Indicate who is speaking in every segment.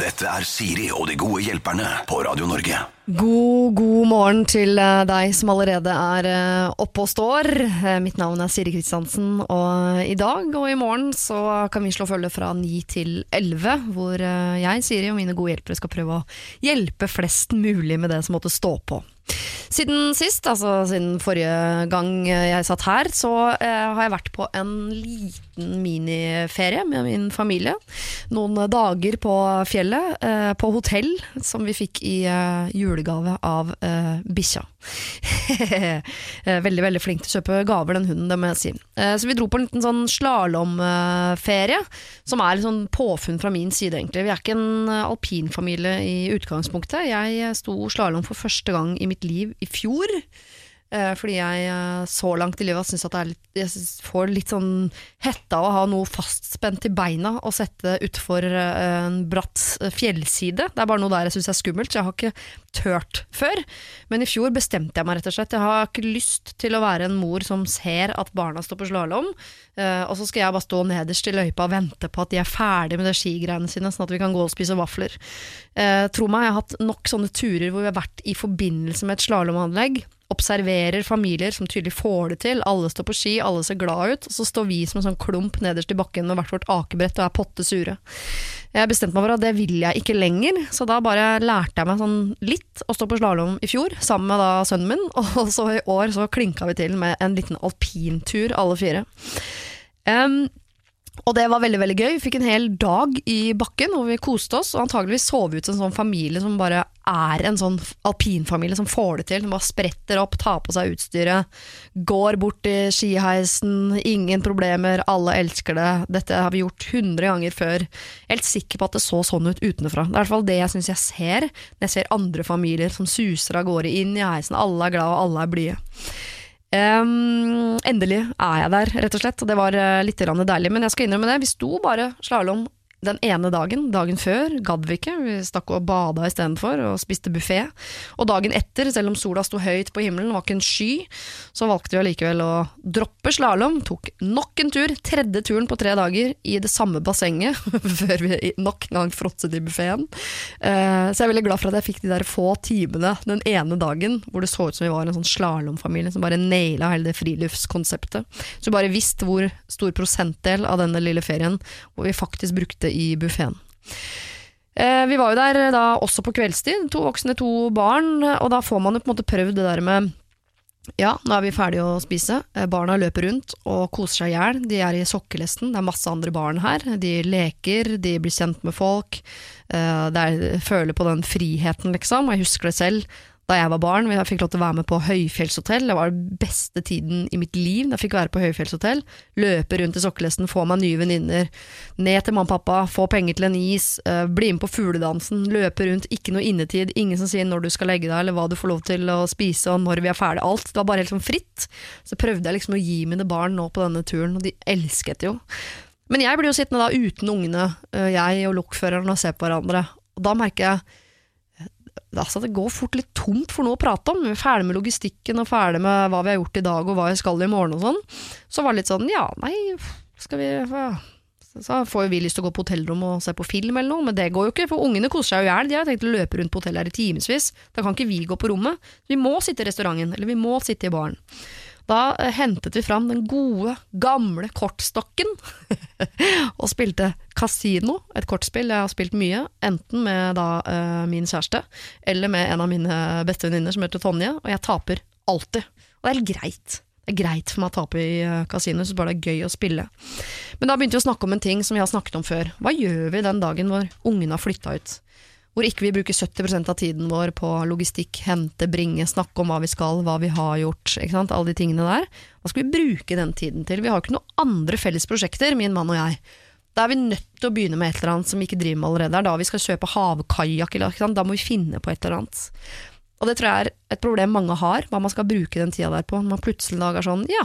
Speaker 1: Dette er Siri og de gode hjelperne på Radio Norge.
Speaker 2: God, god morgen til eh, deg som allerede er eh, oppe og står. Eh, Mitt navn er Siri Kristiansen, og i dag og i morgen så kan vi slå følge fra 9 til 11, hvor jeg, Siri og mine gode hjelpere skal prøve å hjelpe flest mulig med det som måtte stå på. Siden sist, altså siden forrige gang jeg satt her, så har jeg vært på en liten miniferie med min familie. Noen dager på fjellet, eh, på hotell, som vi fikk i eh, julegave av eh, bikkja. Eh, veldig veldig flink til å kjøpe gaver, den hunden, det må jeg si. Så vi dro på en liten sånn slalåmferie, som er litt sånn påfunn fra min side, egentlig. Vi er ikke en alpinfamilie i utgangspunktet. Jeg sto slalåm for første gang i mitt liv i fjor. Eh, fordi jeg eh, så langt i livet syns at litt, jeg får litt sånn hette av å ha noe fastspent i beina og sette utfor eh, en bratt fjellside. Det er bare noe der jeg syns er skummelt, så jeg har ikke tørt før. Men i fjor bestemte jeg meg rett og slett. Jeg har ikke lyst til å være en mor som ser at barna står på slalåm, og så skal jeg bare stå nederst i løypa og vente på at de er ferdig med de skigreiene sine, sånn at vi kan gå og spise vafler. Tro meg, jeg har hatt nok sånne turer hvor vi har vært i forbindelse med et slalåmanlegg observerer familier som tydelig får det til. Alle står på ski, alle ser glad ut, og så står vi som en sånn klump nederst i bakken med hvert vårt akebrett og er potte sure. Jeg bestemte meg for at det vil jeg ikke lenger, så da bare lærte jeg meg sånn litt å stå på slalåm i fjor, sammen med da sønnen min, og så i år så klinka vi til med en liten alpintur, alle fire. Em, og det var veldig veldig gøy. Vi fikk en hel dag i bakken hvor vi koste oss, og antageligvis sov ut en sånn familie som bare er en sånn alpinfamilie som får det til. Som bare spretter opp, tar på seg utstyret, går bort i skiheisen, ingen problemer, alle elsker det. Dette har vi gjort 100 ganger før. Helt sikker på at det så sånn ut utenfra. Det er i hvert fall det jeg syns jeg ser når jeg ser andre familier som suser av gårde inn i heisen. Alle er glade, og alle er blide. Ehm, endelig er jeg der, rett og slett. Og det var eh, litt deilig. Men jeg skal innrømme det, vi sto bare slalåm den ene dagen. Dagen før gadd vi ikke. Vi stakk og bada istedenfor og spiste buffé. Og dagen etter, selv om sola sto høyt på himmelen, var ikke en sky, så valgte vi allikevel å droppe slalåm. Tok nok en tur, tredje turen på tre dager, i det samme bassenget, før vi nok en gang fråtset i buffeen. Eh, så jeg er veldig glad for at jeg fikk de der få timene den ene dagen hvor det så ut som vi var en sånn slalåmfamilie som bare naila hele det friluftskonseptet. Så vi bare visste hvor stor prosentdel av denne lille ferien hvor vi faktisk brukte i buffeen. Eh, vi var jo der da også på kveldstid, to voksne, to barn, og da får man jo på en måte prøvd det der med ja, nå er vi ferdige å spise. Eh, Barna løper rundt og koser seg i hjel. De er i sokkelesten. Det er masse andre barn her. De leker, de blir kjent med folk. De er, føler på den friheten, liksom. Jeg husker det selv da jeg var barn. Jeg fikk lov til å være med på høyfjellshotell. Det var den beste tiden i mitt liv da jeg fikk være på høyfjellshotell. Løpe rundt i sokkelesten, få meg nye venninner. Ned til mamma og pappa, få penger til en is. eh, Bli med på fugledansen. Løpe rundt, ikke noe innetid. Ingen som sier når du skal legge deg, eller hva du får lov til å spise, og når vi er ferdig. Alt. Det var bare helt sånn fritt. Så prøvde jeg liksom å gi mine barn nå på denne turen, og de elsket jo. Men jeg blir jo sittende da uten ungene, øh, jeg og lokføreren, og se på hverandre. Og da merker jeg altså, det går fort litt tomt for noe å prate om. Vi er ferdig med logistikken og ferdig med hva vi har gjort i dag og hva vi skal i morgen og sånn. Så var det litt sånn, ja, nei, skal vi ja. Så får jo vi lyst til å gå på hotellrom og se på film eller noe, men det går jo ikke, for ungene koser seg jo i hjel. De har tenkt å løpe rundt på hotellet her i timevis. Da kan ikke vi gå på rommet. Vi må sitte i restauranten, eller vi må sitte i baren. Da eh, hentet vi fram den gode, gamle kortstokken og spilte Casino, et kortspill jeg har spilt mye, enten med da eh, min kjæreste eller med en av mine bestevenninner som heter Tonje, og jeg taper alltid. Og det er helt greit. Det er greit for meg å tape i kasino, så bare det er gøy å spille. Men da begynte vi å snakke om en ting som vi har snakket om før. Hva gjør vi den dagen hvor ungene har flytta ut? Hvor ikke vi bruker 70% av tiden vår på logistikk, hente, bringe, snakke om hva vi skal, hva vi har gjort, alle de tingene der. Hva skal vi bruke den tiden til? Vi har jo ikke noen andre felles prosjekter, min mann og jeg. Da er vi nødt til å begynne med et eller annet som vi ikke driver med allerede. Er da vi skal kjøpe havkajakk, da må vi finne på et eller annet. Og det tror jeg er et problem mange har, hva man skal bruke den tida der på. Når man plutselig lager er sånn, ja,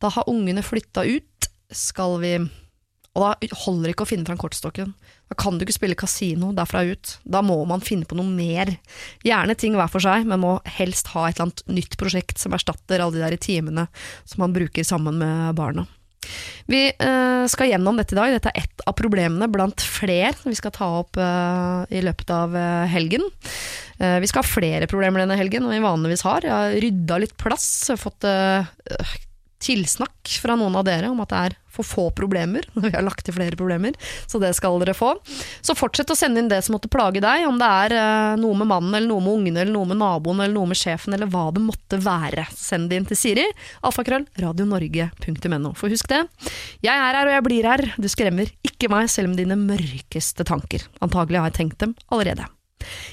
Speaker 2: da har ungene flytta ut, skal vi Og da holder det ikke å finne fram kortstokken. Da kan du ikke spille kasino derfra ut. Da må man finne på noe mer. Gjerne ting hver for seg, men må helst ha et eller annet nytt prosjekt som erstatter alle de der timene som man bruker sammen med barna. Vi eh, skal gjennom dette i dag. Dette er ett av problemene blant flere vi skal ta opp eh, i løpet av eh, helgen. Vi skal ha flere problemer denne helgen enn vi vanligvis har. Jeg har rydda litt plass, fått tilsnakk fra noen av dere om at det er for få problemer, når vi har lagt til flere problemer, så det skal dere få. Så fortsett å sende inn det som måtte plage deg, om det er eh, noe med mannen, eller noe med ungene, eller noe med naboen, eller noe med sjefen, eller hva det måtte være. Send det inn til Siri, alfakrøll, radionorge.no. For husk det, jeg er her og jeg blir her, du skremmer ikke meg selv om dine mørkeste tanker. Antagelig har jeg tenkt dem allerede.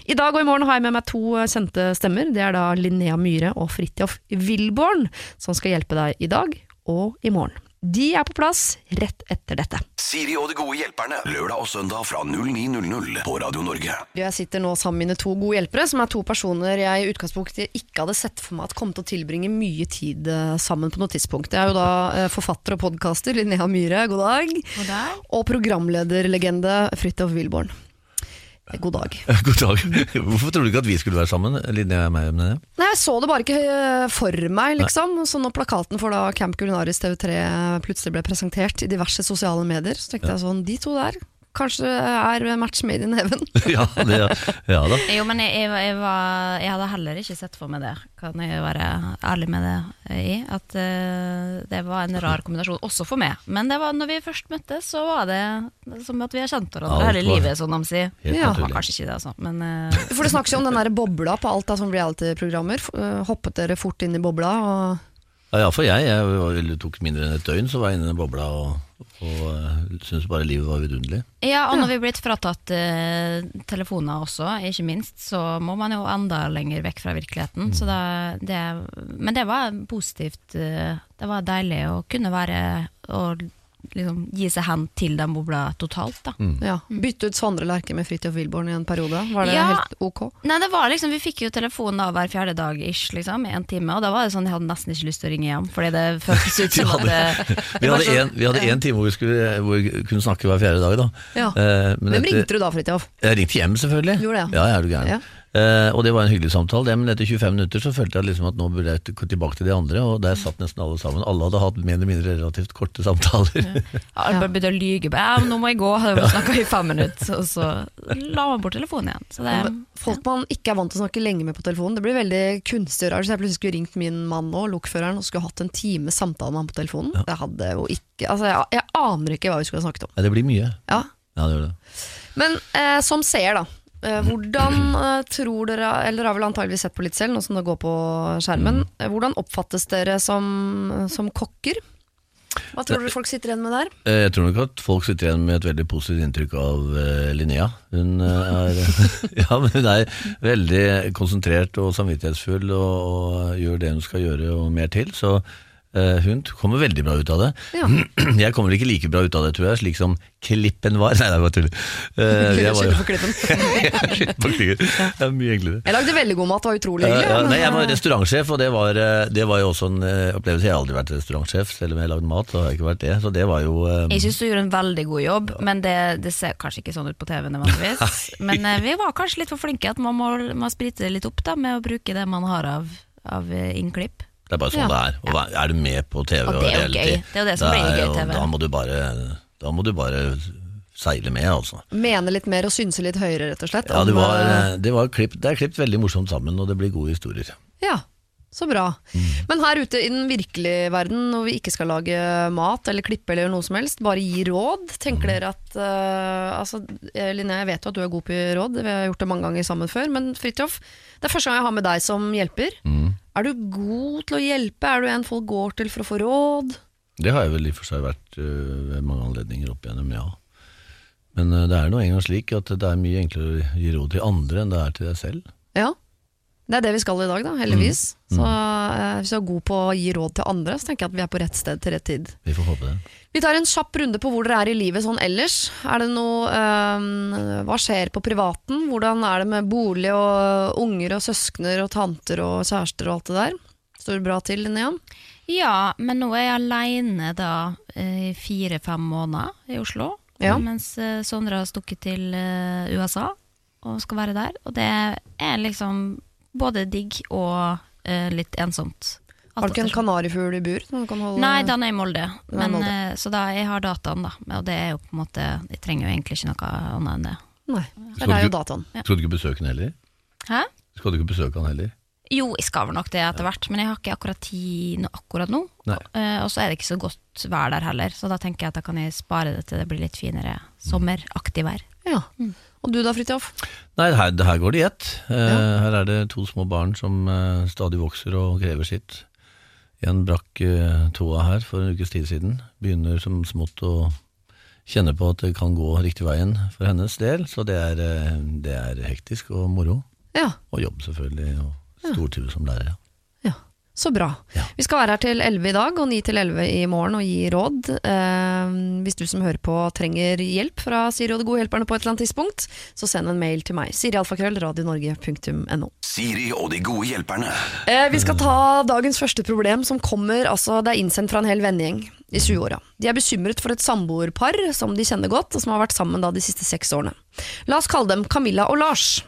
Speaker 2: I dag og i morgen har jeg med meg to eh, kjente stemmer. Det er da Linnea Myhre og Fridtjof Wilborn som skal hjelpe deg i dag og i morgen. De er på plass rett etter dette.
Speaker 1: Siri og de gode hjelperne. Lørdag og søndag fra 09.00 på Radio Norge.
Speaker 2: Jeg sitter nå sammen med mine to gode hjelpere, som er to personer jeg i utgangspunktet ikke hadde sett for meg at kom til å tilbringe mye tid eh, sammen på noe tidspunkt. Jeg er jo da eh, forfatter og podkaster Linnea Myhre, god dag.
Speaker 3: God dag.
Speaker 2: Og programlederlegende Fridtjof Wilborn. God dag.
Speaker 4: God dag. Hvorfor tror du ikke at vi skulle være sammen? Linnea og meg med det?
Speaker 2: Nei, Jeg så det bare ikke eh, for meg, liksom. Så når plakaten for da Camp Culinaris TV3 plutselig ble presentert i diverse sosiale medier, så tenkte jeg sånn De to der kanskje er match made in heaven.
Speaker 4: Ja, det, ja da.
Speaker 3: Jo, men jeg, jeg, jeg, var, jeg hadde heller ikke sett for meg det, kan jeg være ærlig med det i. At uh, det var en rar kombinasjon, også for meg. Men det var, når vi først møttes, så var det som at vi har kjent hverandre hele livet, som de sier.
Speaker 2: Ja.
Speaker 3: Kanskje ikke det, altså. Men uh,
Speaker 2: For det snakkes jo om den der bobla på alt av sånne reality-programmer. Øh, Hoppet dere fort inn i bobla? Og
Speaker 4: Ja, ja, for jeg, jeg det tok mindre enn et døgn, så var jeg inne i den bobla og, og uh, syntes bare livet var vidunderlig.
Speaker 3: ja, og når vi er blitt fratatt eh, telefoner også, ikke minst, så må man jo enda lenger vekk fra virkeligheten. Så da, det, men det var positivt. eh, det var deilig å kunne være og liksom gi seg hen til den bobla totalt, da.
Speaker 2: ja, bytte ut Sondre Lerche med Fridtjof Wilborn i en periode. Var det
Speaker 3: Ja.
Speaker 2: helt ok?
Speaker 3: Nei, det var liksom, Vi fikk jo telefon da hver fjerde dag ish, liksom, i en time, og da var det sånn jeg hadde nesten ikke lyst til å ringe hjem. Fordi det føltes ut som at det,
Speaker 4: Vi hadde en, vi hadde en time hvor vi, skulle, hvor vi kunne snakke hver fjerde dag. da.
Speaker 2: Ja.
Speaker 4: Eh, men
Speaker 2: Hvem
Speaker 4: etter-
Speaker 2: ringte du da, Fridtjof?
Speaker 4: Jeg ringte hjem, selvfølgelig.
Speaker 2: Gjorde det, ja.
Speaker 4: ja? Ja, er du gæren.
Speaker 2: Ja.
Speaker 4: Eh, og det var en hyggelig samtale, det, men etter 25 minutter så følte jeg liksom at nå burde jeg gå tilbake til de andre, og der satt nesten alle sammen. Alle hadde hatt mer eller mindre relativt korte samtaler.
Speaker 3: Ja, jeg bare begynte å lyge. på Ja, 'Nå må jeg gå', hadde jeg snakka i fem minutter, og så la man bort telefonen igjen. Så det,
Speaker 2: Folk man ikke er vant til å snakke lenge med på telefonen. Det blir veldig kunstig og rart. Så jeg plutselig skulle ringt min mann og lokføreren, og skulle hatt en time samtale med han på telefonen. Det hadde jo ikke Altså, jeg, jeg aner ikke hva vi skulle ha snakket om.
Speaker 4: Det blir mye.
Speaker 2: Ja.
Speaker 4: Ja, det gjør det.
Speaker 2: Men eh, som seer, da. Eh, hvordan eh, tror dere Eller har vel antageligvis sett på litt selv, nå som det går på skjermen. Eh, hvordan oppfattes dere som, som kokker? Hva tror dere folk sitter igjen med der?
Speaker 4: Jeg tror nok at folk sitter igjen med et veldig positivt inntrykk av Linnea. Hun er, ja, men hun er veldig konsentrert og samvittighetsfull og, og gjør det hun skal gjøre og mer til. Så hun kommer veldig bra ut av det.
Speaker 2: Ja.
Speaker 4: Jeg kommer ikke like bra ut av det, tror jeg, slik som klippen var. Nei, det var tull. Eh, jeg var
Speaker 2: klippen.
Speaker 4: Shit, på klippen. Det er mye enklere.
Speaker 2: Jeg lagde veldig god mat, det var utrolig hyggelig.
Speaker 4: ja, nei, jeg var
Speaker 2: eh,
Speaker 4: restaurantsjef, og det var, eh, det var jo også en eh, opplevelse. Jeg har aldri vært restaurantsjef, selv om jeg har lagd mat. Så har jeg ikke vært det, så det var jo Um...
Speaker 3: jeg syns du gjorde en veldig god jobb, men det, det ser kanskje ikke sånn ut på TV nødvendigvis. Men eh, vi var kanskje litt for flinke, at man må, må sprite det litt opp da, med å bruke det man har av, av eh, innklipp.
Speaker 4: Det er bare sånn
Speaker 2: Ja.
Speaker 4: det er. Og er du med på TV
Speaker 3: Og det er
Speaker 4: reality,
Speaker 3: gøy. Det er jo det som blir gøy TV.
Speaker 4: Da må du bare, da må du bare seile med, altså.
Speaker 2: Mene litt mer og synse litt høyere, rett og slett.
Speaker 4: Ja, det, var,
Speaker 2: eh,
Speaker 4: det, var klipp, det er klippet veldig morsomt sammen, og det blir gode historier.
Speaker 2: Ja, så bra. Men her ute i den virkelige verden, når vi ikke skal lage mat eller klippe eller noe som helst, bare gi råd, tenker dere at uh, altså, Linnea, jeg vet jo at du er god på råd, vi har gjort det mange ganger sammen før, men Fridtjof, det er første gang jeg har med deg som hjelper. Er du god til å hjelpe? Er du en folk går til for å få råd?
Speaker 4: Det har jeg vel i og for seg vært uh, ved mange anledninger opp igjennom, ja. Men uh, det er nå engang slik at det er mye enklere å gi råd til andre enn det er til deg selv.
Speaker 2: Ja. Det er det vi skal i dag, da, heldigvis. Så eh, hvis du er god på å gi råd til andre, så tenker jeg at vi er på rett sted til rett tid.
Speaker 4: Vi får håpe det.
Speaker 2: Vi tar en kjapp runde på hvor dere er i livet sånn ellers. Er det noe eh, Hva skjer på privaten? Hvordan er det med bolig og unger og søskner og tanter og kjærester og alt det der? Står det bra til, Linnea?
Speaker 3: Ja, men nå er jeg aleine da eh, i fire-fem måneder i Oslo.
Speaker 2: Ja.
Speaker 3: Mens eh, Sondre har stukket til eh, USA og skal være der. Og det er liksom både digg og eh, litt ensomt.
Speaker 2: Har du ikke en kanarifugl i bur? som kan holde-
Speaker 3: Nei, den er i Molde.
Speaker 2: Er
Speaker 3: Men,
Speaker 2: Molde.
Speaker 3: eh, så da, jeg har dataen, da. Og det er jo på en måte Jeg trenger jo egentlig ikke noe annet enn det.
Speaker 2: Nei,
Speaker 4: Skal
Speaker 2: det er jo dataen.
Speaker 4: Skal du ikke besøke den heller?
Speaker 3: Hæ?
Speaker 4: Skal du ikke besøke han heller?
Speaker 3: Jo, jeg skal vel nok det etter hvert, men jeg har ikke akkurat tid akkurat nå. Eh, og så er det ikke så godt vær der heller, så da tenker jeg at da kan jeg spare det til det blir litt finere sommeraktig vær.
Speaker 2: Ja. Og du da, Fridtjof?
Speaker 4: Nei, her, her går det i ett. Ja. Her er det to små barn som eh, stadig vokser og krever sitt. En brakk eh, tåa her for en ukes tid siden. Begynner som smått å kjenne på at det kan gå riktig veien for hennes del, så det er, eh, det er hektisk og moro.
Speaker 2: Ja.
Speaker 4: Og jobb selvfølgelig, og stortrives som lærer. ja.
Speaker 2: Så bra.
Speaker 4: Ja.
Speaker 2: Vi skal være her til 11 i dag og 9 til 11 i morgen og gi råd. Eh, hvis du som hører på trenger hjelp fra Siri og de gode hjelperne på et eller annet tidspunkt, så send en mail til meg. Sirialfakrøll, radionorge.no.
Speaker 1: Siri og de gode hjelperne.
Speaker 2: Eh, vi skal ta dagens første problem, som kommer altså, Det er innsendt fra en hel vennegjeng i 20-åra. De er bekymret for et samboerpar som de kjenner godt, og som har vært sammen de siste seks årene. La oss kalle dem Camilla og Lars.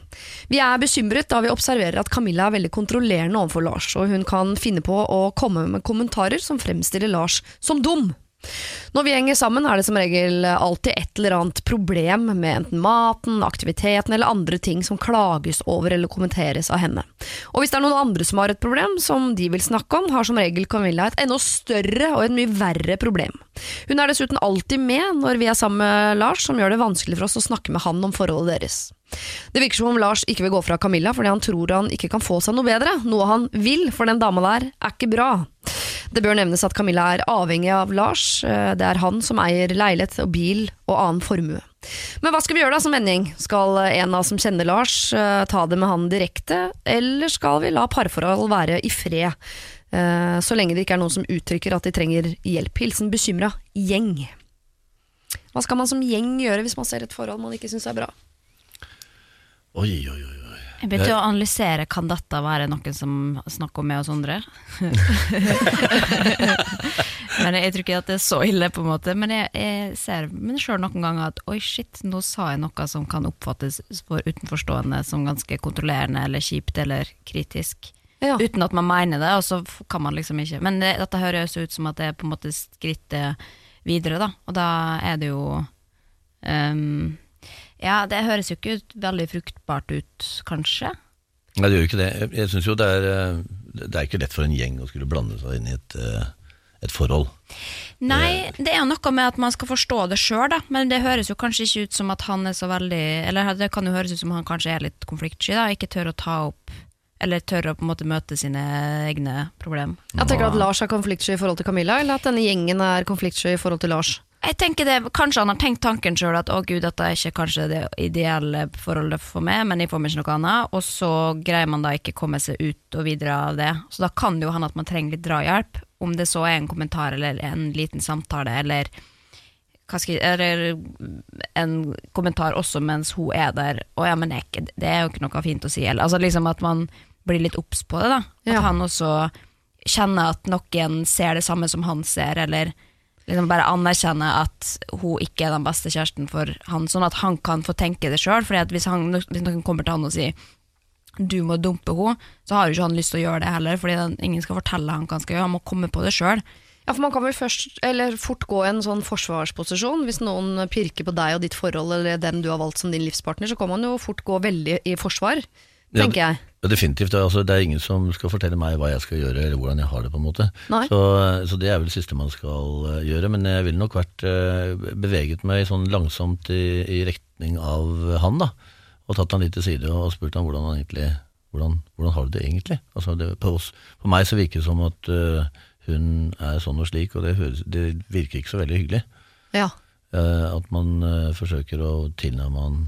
Speaker 2: Vi er bekymret da vi observerer at Camilla er veldig kontrollerende overfor Lars, og hun kan finne på å komme med kommentarer som fremstiller Lars som dum. Når vi henger sammen er det som regel alltid et eller annet problem med enten maten, aktiviteten eller andre ting som klages over eller kommenteres av henne. Og hvis det er noen andre som har et problem som de vil snakke om, har som regel Camilla et enda større og et mye verre problem. Hun er dessuten alltid med når vi er sammen med Lars, som gjør det vanskelig for oss å snakke med han om forholdet deres. Det virker som om Lars ikke vil gå fra Camilla fordi han tror han ikke kan få seg noe bedre. Noe han vil, for den dama der er ikke bra. Det bør nevnes at Camilla er avhengig av Lars. Eh, Det er han som eier leilighet og bil og annen formue. Men hva skal vi gjøre da som vending? Skal en av oss som kjenner Lars eh, ta det med han direkte, eller skal vi la parforhold være i fred? eh, Så lenge det ikke er noen som uttrykker at de trenger hjelp. Hilsen bekymra gjeng. Hva skal man som gjeng gjøre hvis man ser et forhold man ikke syns er bra?
Speaker 4: Oi, oi, oi.
Speaker 3: Jeg begynte å analysere kan dette være noen som snakker med oss andre. Men jeg tror ikke at det er så ille, på en måte. Men jeg, jeg ser men sjøl noen ganger at oi, shit, nå sa jeg noe som kan oppfattes for utenforstående som ganske kontrollerende eller kjipt eller kritisk.
Speaker 2: Ja.
Speaker 3: Uten at man mener det, og så kan man liksom ikke. Men det, dette høres ut som at det er på en måte skrittet videre, da. Og da er det jo ehm, Ja, det høres jo ikke ut, veldig fruktbart ut, kanskje.
Speaker 4: Nei, det gjør jo ikke det. Jeg, syns synes jo det er, eh, det er ikke lett for en gjeng å skulle blande seg inn i et, eh, et forhold.
Speaker 3: Nei, det er jo noe med at man skal forstå det sjøl, da. Men det høres jo kanskje ikke ut som at han er så veldig Eller det kan jo høres ut som han kanskje er litt konfliktsky, da. Ikke tør å ta opp Eller tør å på en måte møte sine egne problemer.
Speaker 2: Jeg tenker at Lars er konfliktsky i forhold til Camilla, eller at denne gjengen er konfliktsky i forhold til Lars.
Speaker 3: Jeg tenker det, Kanskje han har tenkt tanken sjøl at å gud, dette er ikke kanskje det ideelle forholdet for meg, men jeg får meg ikke noe annet. Og så greier man da ikke komme seg ut og videre av det. Så da kan det jo hende at man trenger litt drahjelp. Om det så er en kommentar eller en liten samtale eller jeg, eller en kommentar også mens hun er der. Å ja, men det er, det er jo ikke noe fint å si. Eller, altså liksom at man blir litt obs på det, da. At
Speaker 2: Ja.
Speaker 3: han også kjenner at noen ser det samme som han ser, eller liksom bare anerkjenne at hun ikke er den beste kjæresten for han, sånn at han kan få tenke det sjøl. Hvis, han- hvis noen kommer til han og sier du må dumpe henne, så har jo ikke han lyst til å gjøre det heller, fordi den, ingen skal fortelle han hva han skal gjøre, han må komme på det sjøl.
Speaker 2: Ja, for Man kan vel først, eller fort gå i en sånn forsvarsposisjon. Hvis noen pirker på deg og ditt forhold, eller den du har valgt som din livspartner, så kan man jo fort gå veldig i forsvar,
Speaker 4: Ja,
Speaker 2: tenker jeg.
Speaker 4: Definitivt. Altså, det er ingen som skal fortelle meg hva jeg skal gjøre, eller hvordan jeg har det. på en måte. Så, så det er vel det siste man skal eh, gjøre. Men jeg ville nok vært eh, beveget meg sånn langsomt i, i retning av han, da. Og tatt han litt til side og spurt han hvordan han egentlig hvordan, hvordan har du det egentlig? Altså det, på, oss, på meg så virker det som at uh, hun er sånn og slik, og det, høres, det virker ikke så veldig hyggelig.
Speaker 2: Ja.
Speaker 4: Uh, at man uh, forsøker å tilnærme han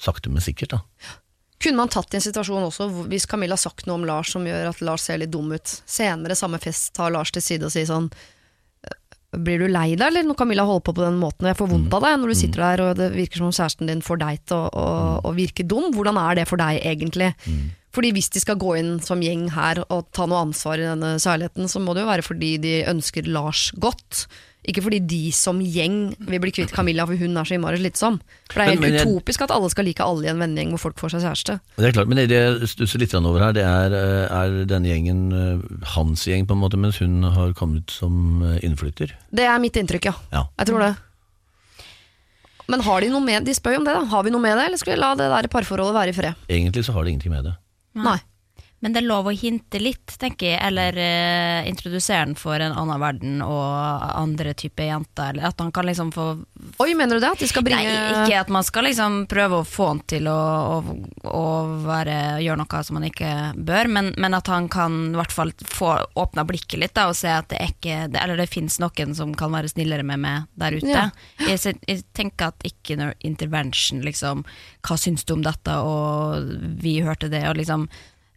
Speaker 4: sakte, men sikkert. da.
Speaker 2: Kunne man tatt i en situasjon også, hvis Camilla har sagt noe om Lars som gjør at Lars ser litt dum ut, senere samme fest tar Lars til side og sier sånn blir du lei deg, eller? Når Camilla holder på på den måten, og jeg får vondt av deg når du sitter der og det virker som om kjæresten din får deg til å, å, å virke dum, hvordan er det for deg egentlig? Fordi hvis de skal gå inn som gjeng her og ta noe ansvar i denne særligheten, så må det jo være fordi de ønsker Lars godt, Ikke fordi de som gjeng vil bli kvitt Camilla, for hun er så innmari slitsom. For det er helt
Speaker 4: men men,
Speaker 2: utopisk at alle skal like alle i en vennegjeng hvor folk får seg kjæreste.
Speaker 4: Det er klart, Men det jeg stusser litt over her, det er, eh, er denne gjengen eh, hans gjeng, på en måte, mens hun har kommet som eh, innflytter.
Speaker 2: Det er mitt inntrykk, ja.
Speaker 4: Ja.
Speaker 2: Jeg tror det. Men har de noe med De spør jo om det, da. Har vi noe med det, eller skal vi la det der parforholdet være i fred?
Speaker 4: Egentlig så har det ingenting med det.
Speaker 2: Nei.
Speaker 3: Men det er lov å hinte litt, tenker jeg, eller eh, introdusere den for en annen verden og andre typer jenter. Eller at han kan liksom få
Speaker 2: Oi, mener du det? At de skal bringe
Speaker 3: Nei, ikke at man skal liksom prøve å få han til å, å, å være, gjøre noe som han ikke bør, men, men at han kan i hvert fall få åpna blikket litt da, og se at det ikke Eller det fins noen som kan være snillere med meg der ute.
Speaker 2: Ja.
Speaker 3: Jeg, jeg tenker at ikke noe intervention, liksom Hva syns du om dette, og vi hørte det, og liksom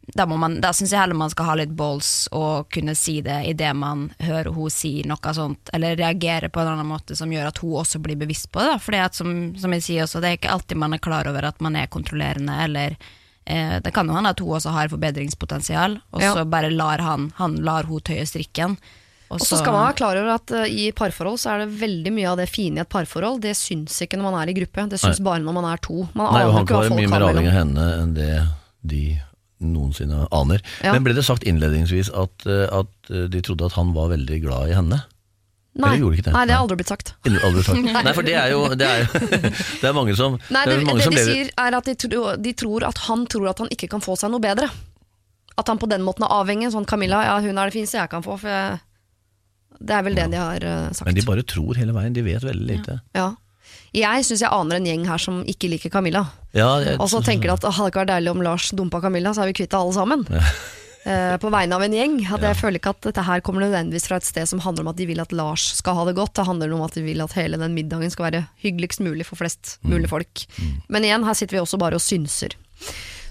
Speaker 3: da, man, da syns jeg heller man skal ha litt balls og kunne si det idet man hører hun si noe sånt, eller reagere på en annen måte som gjør at hun også blir bevisst på det. For som, som jeg sier også, det er ikke alltid man er klar over at man er kontrollerende, eller eh, Det kan jo hende at hun også har forbedringspotensial, og
Speaker 2: Ja.
Speaker 3: så bare lar han, han lar hun tøye strikken.
Speaker 2: Og så skal man være klar over at uh, i parforhold så er det veldig mye av det fine i et parforhold. Det syns ikke når man er i gruppe, det syns bare når man er to. Man
Speaker 4: Nei, og Han kan være mye mer avhengig av henne enn det de noensinne aner.
Speaker 2: Ja.
Speaker 4: Men ble det sagt innledningsvis at, eh, at eh, de trodde at han var veldig glad i henne?
Speaker 2: Nei,
Speaker 4: det?
Speaker 2: Nei, det har aldri blitt sagt.
Speaker 4: Aldri sagt. Nei, for det er jo Det er, jo, det er mange som
Speaker 2: Nei,
Speaker 4: det
Speaker 2: det, det
Speaker 4: som
Speaker 2: de sier er at de, tror- de tror at han tror at han ikke kan få seg noe bedre. At han på den måten er avhengig. Sånn Camilla, ja hun er det fineste jeg kan få. For jeg, det er vel det de har eh, sagt.
Speaker 4: Men de bare tror hele veien. De vet veldig lite.
Speaker 2: ja. Jeg syns jeg aner en gjeng her som ikke liker Camilla.
Speaker 4: Ja, jeg-
Speaker 2: Og så tenker de at det hadde det ikke vært deilig om Lars dumpa Camilla, så er vi kvitt alle sammen. Eh, på vegne av en gjeng. At Jeg føler ikke at dette her kommer nødvendigvis fra et sted som handler om at de vil at Lars skal ha det godt. Det handler om at de vil at hele den middagen skal være hyggeligst mulig for flest mulig folk. Men igjen, her sitter vi også bare og synser.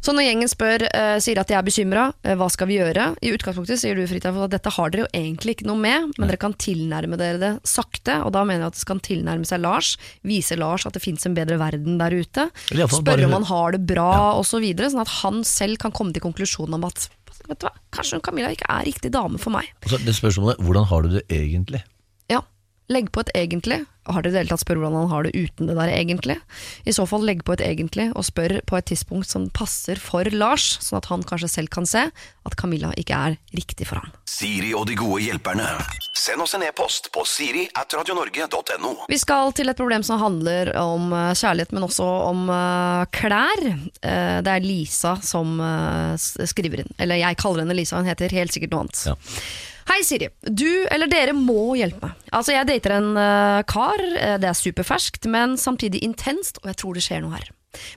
Speaker 2: Så når gjengen spør, uh, sier at de er bekymra, uh, hva skal vi gjøre? I utgangspunktet sier du Frita, at dette har dere jo egentlig ikke noe med, men dere kan tilnærme dere det sakte. Og da mener jeg at det skal tilnærme seg Lars, vise Lars at det fins en bedre verden der ute. Spørre om han har det bra og så videre, sånn at han selv kan komme til konklusjonen om at vet du hva, kanskje Camilla ikke er riktig dame for meg.
Speaker 4: Altså, det spørsmålet hvordan har du det egentlig?
Speaker 2: Legg på et egentlig. Har dere i det hele tatt spør hvordan han har det uten det der egentlig? I så fall legg på et egentlig, og spør på et tidspunkt som passer for Lars, sånn at han kanskje selv kan se at Camilla ikke er riktig for ham.
Speaker 1: Siri og de gode hjelperne. Send oss en e-post på siri at radionorge.no.
Speaker 2: Vi skal til et problem som handler om eh, kjærlighet, men også om eh, klær. Eh, det er Lisa som skriver inn. Eller jeg kaller henne Lisa, hun heter helt sikkert noe annet.
Speaker 4: Ja.
Speaker 2: Hei Siri, du eller dere må hjelpe meg. Altså Jeg dater en uh, kar, eh, det er superferskt, men samtidig intenst, og jeg tror det skjer noe her.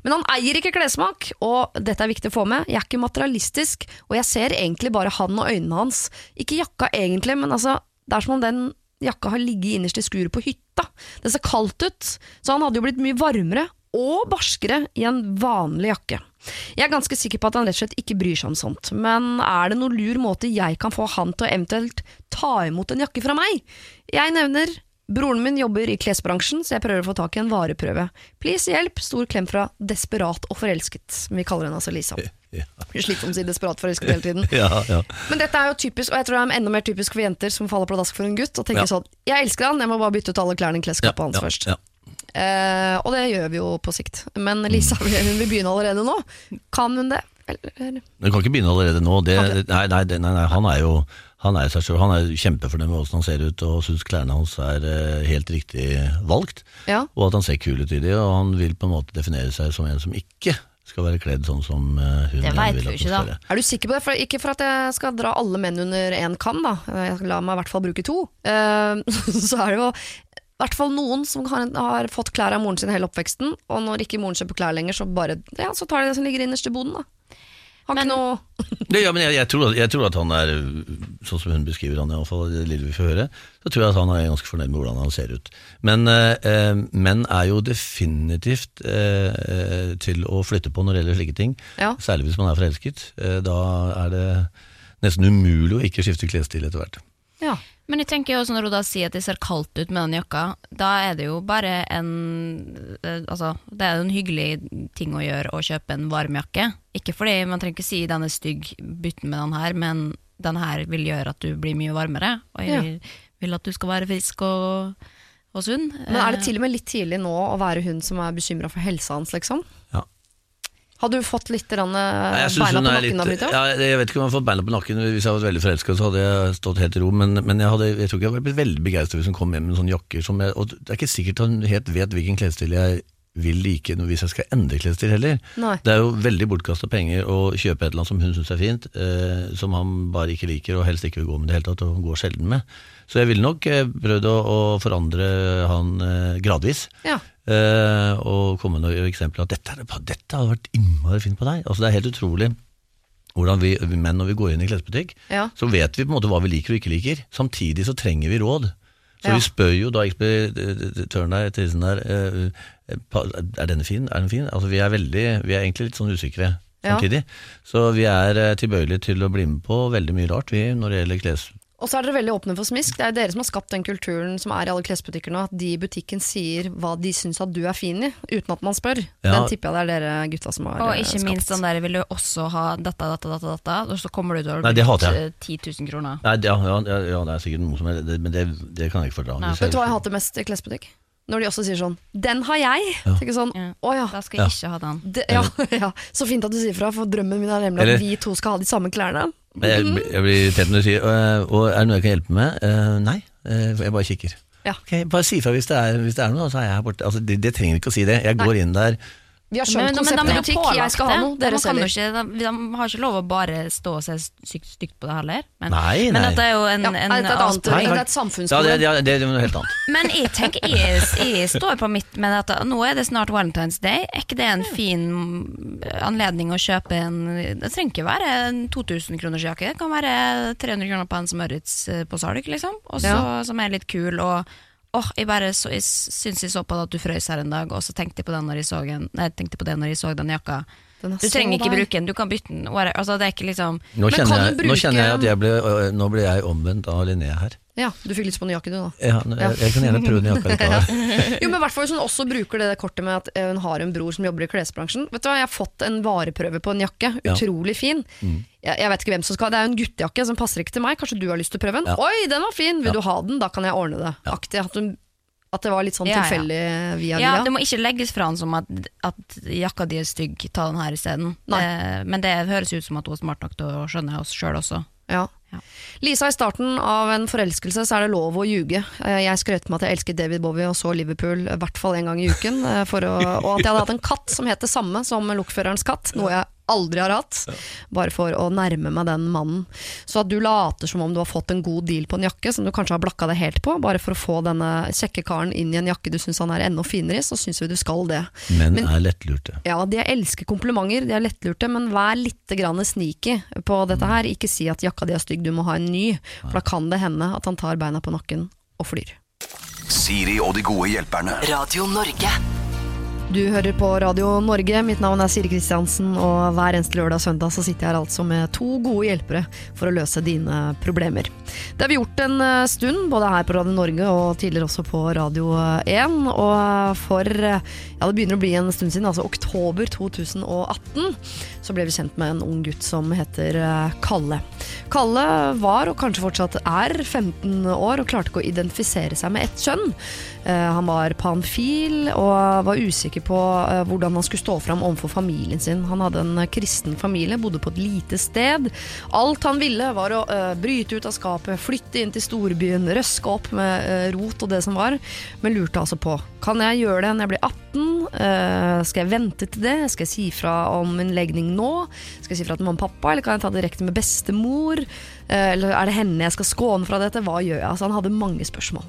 Speaker 2: Men han eier ikke klessmak, og dette er viktig å få med, jeg er ikke materialistisk, og jeg ser egentlig bare han og øynene hans. Ikke jakka egentlig, men altså, det er som om den jakka har ligget innerst i skuret på hytta. Det ser kaldt ut, så han hadde jo blitt mye varmere og barskere i en vanlig jakke. Jeg er ganske sikker på at han rett og slett ikke bryr seg om sånt, men er det noen lur måte jeg kan få han til å eventuelt ta imot en jakke fra meg? Jeg nevner Broren min jobber i klesbransjen, så jeg prøver å få tak i en vareprøve. Please hjelp, stor klem fra Desperat og forelsket. Vi kaller henne altså Lisa.
Speaker 4: Ja,
Speaker 2: slik som å si desperat forelsket hele tiden.
Speaker 4: ja. ja.
Speaker 2: Men dette er jo typisk, og jeg tror det er enda mer typisk for jenter som faller pladask for en gutt, og tenker sånn Jeg elsker han, jeg må bare bytte ut alle klærne i klesskapet hans
Speaker 4: ja,
Speaker 2: først. Eh, og det gjør vi jo på sikt. Men Lisa
Speaker 4: Mm.
Speaker 2: hun vil begynne allerede nå. Kan hun det? Eller?
Speaker 4: Du kan ikke begynne allerede nå. Det, nei, nei, nei, nei, han er jo han er seg selv. Han er kjempefornøyd med hvordan han ser ut, og syns klærne hans er eh, helt riktig valgt.
Speaker 2: Ja.
Speaker 4: Og at han ser kul ut i det, og han vil på en måte definere seg som en som ikke skal være kledd sånn som eh, hun
Speaker 3: Det vet
Speaker 4: vil at
Speaker 3: ikke, da.
Speaker 4: skal være.
Speaker 2: Er du sikker på det? For, ikke for at jeg skal dra alle menn under én kam, da. Jeg La meg i hvert fall bruke to. Uh, så er det jo i hvert fall noen som har, har fått klær av moren sin hele oppveksten, og når ikke moren kjøper klær lenger, så bare Ja, så tar de det som ligger innerst i boden, da. Har
Speaker 3: Men-
Speaker 2: ikke noe
Speaker 4: Det, ja, men jeg, jeg, tror at, jeg tror at han er, sånn som hun beskriver han i alle fall, det lille vi får høre, så tror jeg at han er ganske fornøyd med hvordan han ser ut. Men eh, eh, menn er jo definitivt eh, til å flytte på når det gjelder slike ting.
Speaker 2: Ja.
Speaker 4: Særlig hvis man er forelsket. Eh, da er det nesten umulig å ikke skifte klesstil etter hvert.
Speaker 2: Ja.
Speaker 3: Men jeg tenker også når hun da sier at det ser kaldt ut med den jakka, da er det jo bare en eh, Altså, det er jo en hyggelig ting å gjøre å kjøpe en varmjakke. Ikke fordi man trenger ikke si den er stygg, bytt med den her, men den her vil gjøre at du blir mye varmere. Og jeg
Speaker 2: Ja.
Speaker 3: vil, vil at du skal være frisk og, og sunn.
Speaker 2: Men er det til og med litt tidlig nå å være hun som er bekymra for helsa hans, liksom?
Speaker 4: Ja.
Speaker 2: Har du fått litt eh,
Speaker 4: Nei,
Speaker 2: beina på nakken
Speaker 4: litt- ja, Jeg vet ikke om jeg hadde fått beina på nakken Hvis jeg hadde vært veldig forelsket, så hadde jeg stått helt i ro. Men, men jeg, hadde, jeg tror ikke jeg hadde blitt veldig begeistret hvis hun kom hjem med sånne jakker. Som jeg, og det er ikke sikkert hun helt vet hvilken klesstil jeg vil like hvis jeg skal endre klesstil heller.
Speaker 2: Nei.
Speaker 4: Det er jo veldig bortkasta penger å kjøpe et eller annet som hun syns er fint, eh, som han bare ikke liker og helst ikke vil gå med i det hele tatt, og går sjelden med. Så jeg ville nok eh, prøvd å, å forandre han eh, gradvis.
Speaker 2: Ja.
Speaker 4: Eh, og komme med noen eksempler at dette, dette hadde vært innmari fint på deg. Altså Det er helt utrolig hvordan vi menn når vi går inn i klesbutikk,
Speaker 2: Ja.
Speaker 4: så vet vi på en måte hva vi liker og ikke liker. Samtidig så trenger vi råd. Så
Speaker 2: Ja.
Speaker 4: vi spør jo da ekspeditøren der, Trisen der, eh, eh, er denne fin, er den fin? Altså vi er veldig, vi er egentlig litt sånn usikre
Speaker 2: Ja.
Speaker 4: samtidig. Så vi er tilbøyelige til å bli med på veldig mye rart vi når det gjelder kles...
Speaker 2: Og så er dere veldig åpne for smisk. Det er dere som har skapt den kulturen som er i alle klesbutikker nå, at de i butikken sier hva de syns at du er fin i, uten at man spør.
Speaker 4: Ja.
Speaker 2: Den tipper jeg det er dere gutta som har skapt.
Speaker 3: Og
Speaker 2: eh,
Speaker 3: ikke
Speaker 2: skapt.
Speaker 3: minst den der vil du også ha dette, dette, dette, dette, og så kommer du til å
Speaker 4: jeg.
Speaker 3: eh, 10 000 kroner.
Speaker 4: Nei, det- ja, ja, ja, det er sikkert noe som er, det, men det, det kan jeg ikke fordra.
Speaker 2: Vet du hva
Speaker 4: jeg-
Speaker 2: jeg hater mest i klesbutikk? Når de også sier sånn 'Den har jeg!'
Speaker 4: Ja.
Speaker 2: Tenker sånn,
Speaker 3: Ja.
Speaker 2: å ja.
Speaker 3: Da skal jeg ikke ha den.
Speaker 2: De, ja, ja. Så fint at du sier fra, for drømmen min er nemlig
Speaker 4: Eller-
Speaker 2: at vi to skal ha de samme klærne.
Speaker 4: Men Jeg, blir- jeg blir irritert når du sier «Øh, Og er det noe jeg kan hjelpe med? Uh, nei, uh, jeg bare kikker.
Speaker 2: Ja.
Speaker 4: Okay, Bare si fra hvis, det er- hvis det er noe, så er jeg her borte. Altså, det, det trenger ikke å si det. Jeg går inn der
Speaker 2: Vi har skjønt
Speaker 3: Men, men
Speaker 2: konseptet
Speaker 3: er jo
Speaker 2: butikk,
Speaker 3: pålagt
Speaker 2: jeg skal ha
Speaker 3: det.
Speaker 2: dere
Speaker 3: kan jo ikke, de, de har ikke lov å bare stå og se stygt, stygt på det heller. Men,
Speaker 4: Nei,
Speaker 3: men dette er jo en,
Speaker 2: Ja, det er et annet, det er et
Speaker 4: Ja, det,
Speaker 2: samfunnsproblem.
Speaker 4: ja, det er noe helt annet.
Speaker 3: Men jeg tenker, jeg, jeg står på mitt med dette. Nå er det snart Valentine's Day. Er ikke det en fin anledning å kjøpe en Det trenger ikke være en 2000 kroners jakke. Det kan være 300 kroner på en Smørits eh, på salg, liksom. Også,
Speaker 2: Ja.
Speaker 3: Som er litt kul. Og åh, jeg bare så, jeg syns jeg så på det at du frøs her en dag, og så tenkte jeg på, den når jeg så en, nei, tenkte på det når jeg så den jakka.
Speaker 2: Den er
Speaker 3: Du
Speaker 2: så
Speaker 3: trenger ikke bruke den, du kan bytte den. Altså, det er ikke liksom
Speaker 4: Nå kjenner, jeg,
Speaker 2: du
Speaker 4: nå kjenner jeg at jeg ble, nå ble jeg omvendt av Linnea her.
Speaker 2: Ja, du fikk lyst på ny jakke du da.
Speaker 4: Ja, jeg, jeg kan gjerne prøve den jakka litt. av.
Speaker 2: Jo, men i hvert fall hvis hun også bruker det kortet med at eh, hun har en bror som jobber i klesbransjen. Vet du hva, Jeg har fått en vareprøve på en jakke.
Speaker 4: Ja. Mm.
Speaker 2: Utrolig fin. Jeg, jeg vet ikke hvem som skal Det er jo en guttejakke som passer ikke til meg. Kanskje du har lyst til å prøve den?
Speaker 4: Ja.
Speaker 2: Oi, den var fin! Vil
Speaker 4: Ja.
Speaker 2: du ha den? Da kan jeg ordne det. Aktig. At, hun, at det var litt sånn
Speaker 3: Ja, ja.
Speaker 2: via via
Speaker 3: Ja, det må ikke legges fra han som at, at jakka di er stygg, ta den her isteden. Eh, Men det høres ut som at hun er smart nok til å skjønne oss sjøl også.
Speaker 2: Ja.
Speaker 3: Ja.
Speaker 2: Lisa, i starten av en forelskelse så er det lov å ljuge. Eh, Jeg skrøt med at jeg elsket David Bowie og så Liverpool i hvert fall en gang i uken. eh, For å, og at jeg hadde hatt en katt som het det samme som lokførerens katt, noe jeg aldri har hatt. Bare for å nærme meg den mannen. Så at du later som om du har fått en god deal på en jakke som du kanskje har blakka deg helt på, bare for å få denne kjekke karen inn i en jakke du syns han er enda finere i, så syns vi du skal det.
Speaker 4: Men
Speaker 2: Men-
Speaker 4: er lettlurte.
Speaker 2: Ja, de elsker komplimenter, de er lettlurte, men vær litt grann sneaky på dette her. Ikke si at jakka di er stygg, du må ha en ny. For da kan det hende at han tar beina på nakken og flyr.
Speaker 1: Siri og de gode hjelperne.
Speaker 5: Radio Norge.
Speaker 2: Du hører på Radio Norge, mitt navn er Siri Kristiansen, og hver eneste lørdag og søndag så sitter jeg her altså med to gode hjelpere for å løse dine problemer. Det har vi gjort en eh, stund, både her på Radio Norge og tidligere også på Radio 1, og for, eh, ja det begynner å bli en stund siden, altså oktober 2018, så ble vi kjent med en ung gutt som heter eh, Kalle. Kalle var, og kanskje fortsatt er, 15 år og klarte ikke å identifisere seg med ett kjønn. Eh, Han var panfil og var usikker på eh, hvordan han skulle stå fram overfor familien sin. Han hadde en eh, kristen familie, bodde på et lite sted. Alt han ville var å bryte ut av skapet, flytte inn til storbyen, røske opp med rot og det som var, men lurte altså på kan jeg gjøre det når jeg blir 18. Eh, skal jeg vente til det? Skal jeg si fra om min legning nå? Skal jeg si fra til mamma og pappa, eller kan jeg ta direkte med bestemor? Eller er det henne jeg skal skåne fra dette? Hva gjør jeg? Altså, han hadde mange spørsmål.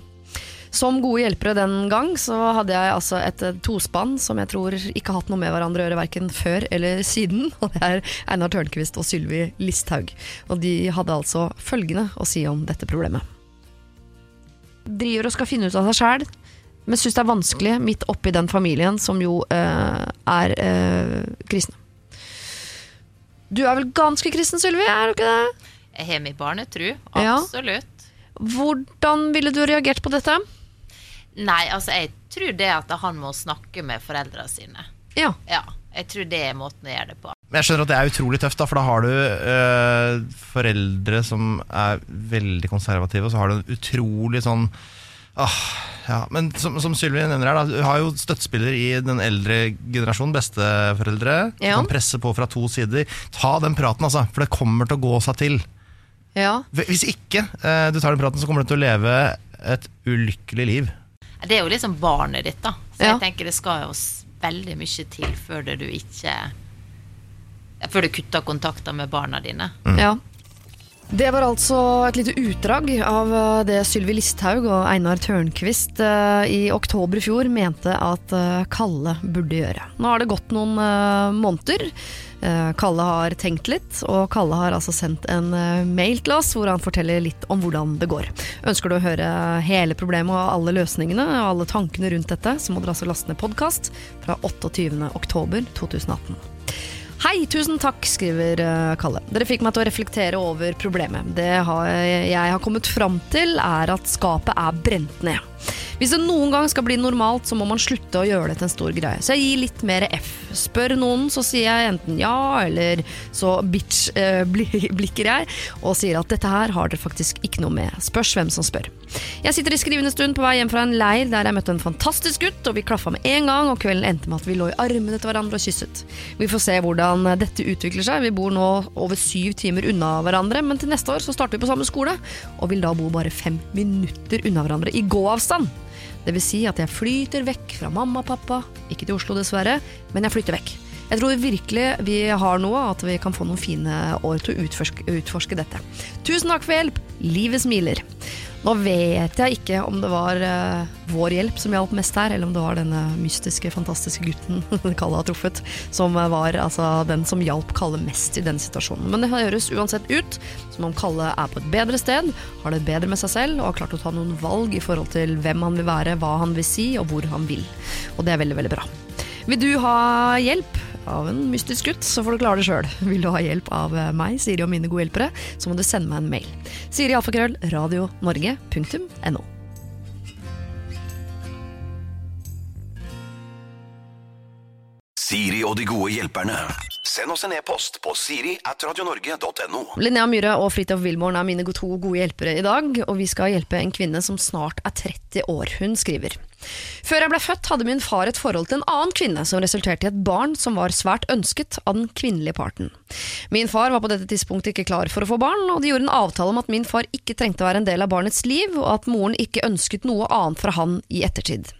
Speaker 2: Som gode hjelpere den gang så hadde jeg altså et eh, tospann som jeg tror ikke har hatt noe med hverandre å gjøre verken før eller siden. Og det er Einar Tørnquist og Sylvi Listhaug. Og de hadde altså følgende å si om dette problemet. Driver og skal finne ut av seg sjæl, men syns det er vanskelig midt oppi den familien som jo eh, er eh, kristne. Du er vel ganske kristen, Sylvi? Er du ikke det?
Speaker 6: Jeg har min barnetru,
Speaker 2: Ja.
Speaker 6: absolutt.
Speaker 2: Hvordan ville du reagert på dette?
Speaker 6: Nei, altså jeg tror det at han må snakke med foreldrene sine.
Speaker 2: Ja.
Speaker 6: Ja, jeg tror det er måten å gjøre det på.
Speaker 5: Men jeg skjønner at det er utrolig tøft, da, for da har du øh, foreldre som er veldig konservative, og så har du en utrolig sånn åh, ja. Men som, som Sylvi nevner her, da, du har jo støttespillere i den eldre generasjonen, besteforeldre,
Speaker 2: Ja.
Speaker 5: som kan presse på fra to sider. Ta den praten, altså, for det kommer til å gå seg til.
Speaker 2: Ja.
Speaker 5: Hvis ikke eh, du tar den praten, så kommer du til å leve et ulykkelig liv.
Speaker 6: Det er jo liksom barnet ditt, da. Så
Speaker 2: Ja.
Speaker 6: jeg tenker det skal jo veldig mye til før det du ikke Før du kutter kontakter med barna dine.
Speaker 2: Ja. Det var altså et lite utdrag av eh, det Sylvi Listhaug og Einar Tørnquist eh, i oktober i fjor mente at eh, Kalle burde gjøre. Nå har det gått noen måneder. Eh, Kalle har tenkt litt, og Kalle har altså sendt en eh, mail til oss hvor han forteller litt om hvordan det går. Ønsker du å høre hele problemet og alle løsningene og alle tankene rundt dette, så må dere altså laste ned podkast fra 28. oktober 2018. Hei, tusen takk, skriver eh, Kalle. Dere fikk meg til å reflektere over problemet. Det jeg har kommet fram til, er at skapet er brent ned. Hvis det noen gang skal bli normalt, så må man slutte å gjøre det til en stor greie. Så jeg gir litt mer F. Spør noen, så sier jeg enten ja, eller så bitch-blikker jeg, og sier at dette her har dere faktisk ikke noe med. Spørs hvem som spør. Jeg sitter i skrivende stund på vei hjem fra en leir der jeg møtte en fantastisk gutt, og vi klaffa med en gang, og kvelden endte med at vi lå i armene til hverandre og kysset. Vi får se hvordan dette utvikler seg. Vi bor nå over syv timer unna hverandre, men til neste år så starter vi på samme skole, og vil da bo bare fem minutter unna hverandre i gåavstand. Det vil si at jeg flyter vekk fra mamma og pappa, ikke til Oslo dessverre, men jeg flytter vekk. Jeg tror virkelig vi har noe, at vi kan få noen fine år til å utforske, utforske dette. Tusen takk for hjelp. Livet smiler. Nå vet jeg ikke om det var uh, vår hjelp som hjalp mest her, eller om det var denne mystiske, fantastiske gutten Kalle har truffet, som var altså, den som hjalp Kalle mest i den situasjonen. Men det høres uansett ut som om Kalle er på et bedre sted, har det bedre med seg selv og har klart å ta noen valg i forhold til hvem han vil være, hva han vil si og hvor han vil. Og det er veldig, veldig bra. Vil du ha hjelp av en mystisk gutt, så får du klare det sjøl. Vil du ha hjelp av eh, meg, Siri og mine gode hjelpere, så må du sende meg en mail. Siri alfakrøll radionorge.no.
Speaker 1: Siri og de gode hjelperne. Send oss en e-post på siri at radionorge.no.
Speaker 2: Linnea Myhre og Fridtjof Wilborn er mine to gode hjelpere i dag, og vi skal hjelpe en kvinne som snart er 30 år. Hun skriver Før jeg ble født hadde min far et forhold til en annen kvinne som resulterte i et barn som var svært ønsket av den kvinnelige parten. Min far var på dette tidspunktet ikke klar for å få barn, og de gjorde en avtale om at min far ikke trengte å være en del av barnets liv, og at moren ikke ønsket noe annet fra han i ettertid.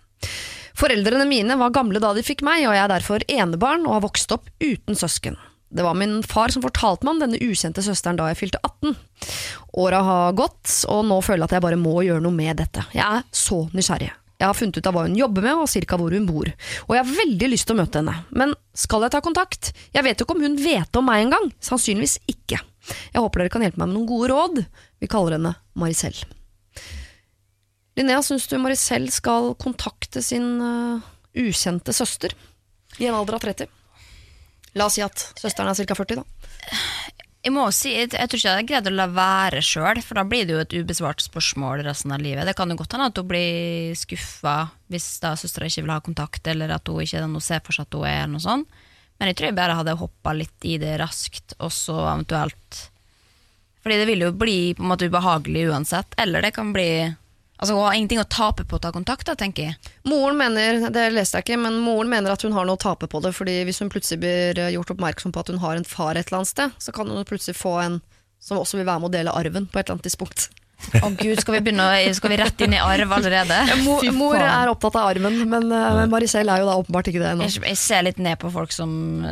Speaker 2: Foreldrene mine var gamle da de fikk meg, og jeg er derfor enebarn og har vokst opp uten søsken. Det var min far som fortalte meg om denne ukjente søsteren da jeg fylte 18. Åra har gått, og nå føler jeg at jeg bare må gjøre noe med dette. Jeg er så nysgjerrig. Jeg har funnet ut av hva hun jobber med og cirka hvor hun bor, og jeg har veldig lyst til å møte henne. Men skal jeg ta kontakt? Jeg vet jo ikke om hun vet om meg engang. Sannsynligvis ikke. Jeg håper dere kan hjelpe meg med noen gode råd. Vi kaller henne Maricel. Linnea, syns du Maricel skal kontakte sin uh, ukjente søster i en alder av 30? La oss si at søsteren er ca. 40, da.
Speaker 3: Jeg må si, jeg, jeg tror ikke jeg hadde greid å la være sjøl, for da blir det jo et ubesvart spørsmål resten av livet. Det kan jo godt hende at hun blir skuffa hvis da søstera ikke vil ha kontakt, eller at hun ikke hun ser for seg at hun er, eller noe sånt. Men jeg tror jeg bare hadde hoppa litt i det raskt, og så eventuelt Fordi det vil jo bli på en måte ubehagelig uansett, eller det kan bli Altså Hun har ingenting å tape på å ta kontakt, da, tenker jeg.
Speaker 2: Moren mener, det leste jeg ikke, men moren mener at hun har noe å tape på det, fordi hvis hun plutselig blir øh, gjort oppmerksom på at hun har en far et eller annet sted, så kan hun plutselig få en som også vil være med å dele arven på et eller annet tidspunkt.
Speaker 3: Å gud, skal vi begynne å, skal vi rett inn i arv allerede?
Speaker 2: Mor,
Speaker 3: Fy
Speaker 2: mor er opptatt av arven, men uh, Maricel er jo da åpenbart ikke det ennå.
Speaker 3: Jeg, jeg ser litt ned på folk som,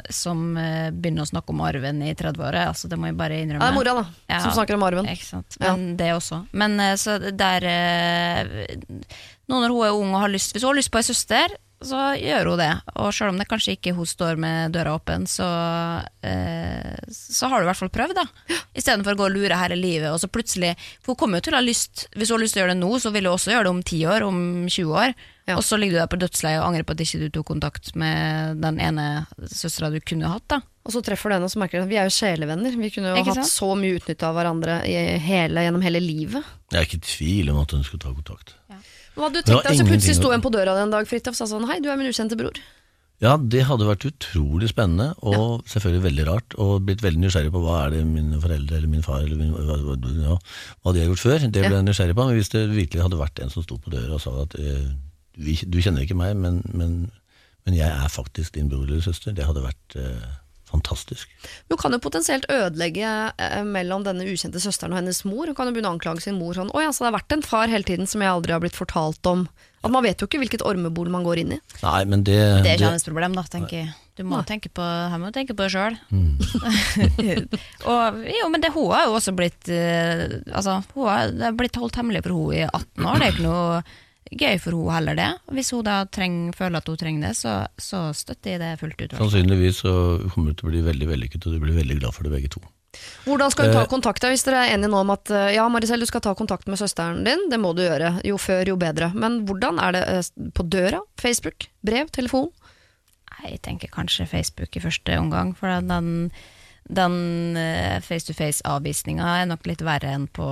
Speaker 3: som uh, begynner å snakke om arven i 30-året. Altså, det må jeg bare innrømme.
Speaker 2: Ja, det er mora, da,
Speaker 3: Ja.
Speaker 2: som snakker om arven.
Speaker 3: Ikke sant? Men det også. Men uh, så der uh, Nå når hun er ung og har lyst Hvis hun har lyst på ei søster, så gjør hun det. Og selv om det kanskje ikke hun står med døra åpen, så, eh, så har du i hvert fall prøvd, da. Istedenfor å gå og lure hele livet, og så plutselig For hun kommer jo til å ha lyst Hvis hun har lyst til å gjøre det nå, så vil hun også gjøre det om 10 år, om 20 år.
Speaker 2: Ja.
Speaker 3: Og så ligger du der på dødsleiet og angrer på at ikke du tok kontakt med den ene søstera du kunne hatt, da.
Speaker 2: Og så treffer du henne og så merker du at vi er jo sjelevenner. Vi kunne jo
Speaker 3: Ikke
Speaker 2: hatt
Speaker 3: sant?
Speaker 2: så mye utnytte av hverandre i hele, gjennom hele livet.
Speaker 4: Jeg er ikke i tvil om at hun skulle ta kontakt.
Speaker 2: Hva hadde du tenkt deg så plutselig sto en på døra en dag Fridtjof, sa sånn Hei, du er min ukjente bror.
Speaker 4: Ja, det hadde vært utrolig spennende, og selvfølgelig veldig rart. Og blitt veldig nysgjerrig på hva er det mine foreldre eller min far eller min, hva, ja, hva de har gjort før. Det ble
Speaker 2: Ja.
Speaker 4: jeg nysgjerrig på. Men hvis det virkelig hadde vært en som sto på døra og sa at eh, du kjenner ikke meg, men, men, men jeg er faktisk din bror eller søster, det hadde vært eh, fantastisk.
Speaker 2: Hun kan jo potensielt ødelegge eh, mellom denne ukjente søsteren og hennes mor. Hun kan jo begynne å anklage sin mor sånn Å ja, så det har vært en far hele tiden som jeg aldri har blitt fortalt om. At Man vet jo ikke hvilket ormebol man går inn i.
Speaker 4: Nei, men det,
Speaker 3: Det er ikke hennes problem, da, tenker jeg. Du må tenke på, her må du tenke på det sjøl. og jo, men det, hun har jo også blitt eh, Altså, hun har, det har blitt holdt hemmelig for hun i 18 år. Det er ikke noe gøy for hun heller, det. Hvis hun da treng, føler at hun trenger det, så, så støtter jeg det fullt ut.
Speaker 4: Sannsynligvis så kommer det til å bli veldig vellykket, og du blir veldig glad for det begge to.
Speaker 2: Hvordan skal hun ta
Speaker 4: Eh.
Speaker 2: kontakt da, hvis dere er enige nå om at eh, ja, Maricel, du skal ta kontakt med søsteren din, det må du gjøre. Jo før, jo bedre. Men hvordan er det eh, på døra? Facebook? Brev? Telefon?
Speaker 3: Jeg tenker kanskje Facebook i første omgang, for den, den eh, face-to-face-avvisninga er nok litt verre enn på,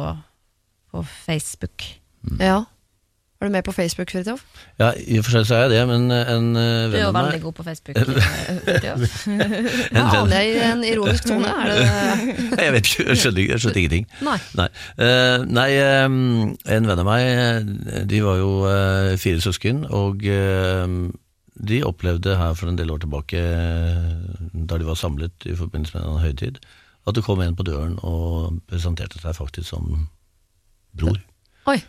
Speaker 3: på Facebook.
Speaker 2: Ja. Er du med på Facebook, Fridtjof?
Speaker 4: Ja, i og for seg så er jeg det, men en venn av meg
Speaker 3: Du er jo veldig god på Facebook. eh, Fridtjof.
Speaker 2: Ja, aner jeg i en ironisk tone? Er det
Speaker 4: Jeg vet ikke, jeg skjønner, jeg skjønner ingenting.
Speaker 2: Nei.
Speaker 4: Nei, Uh, nei um, en venn av meg, eh, de var jo uh, fire søsken, og uh, de opplevde her for en del år tilbake, eh, da de var samlet i forbindelse med en høytid, at det kom en på døren og presenterte seg faktisk som bror.
Speaker 2: Oi.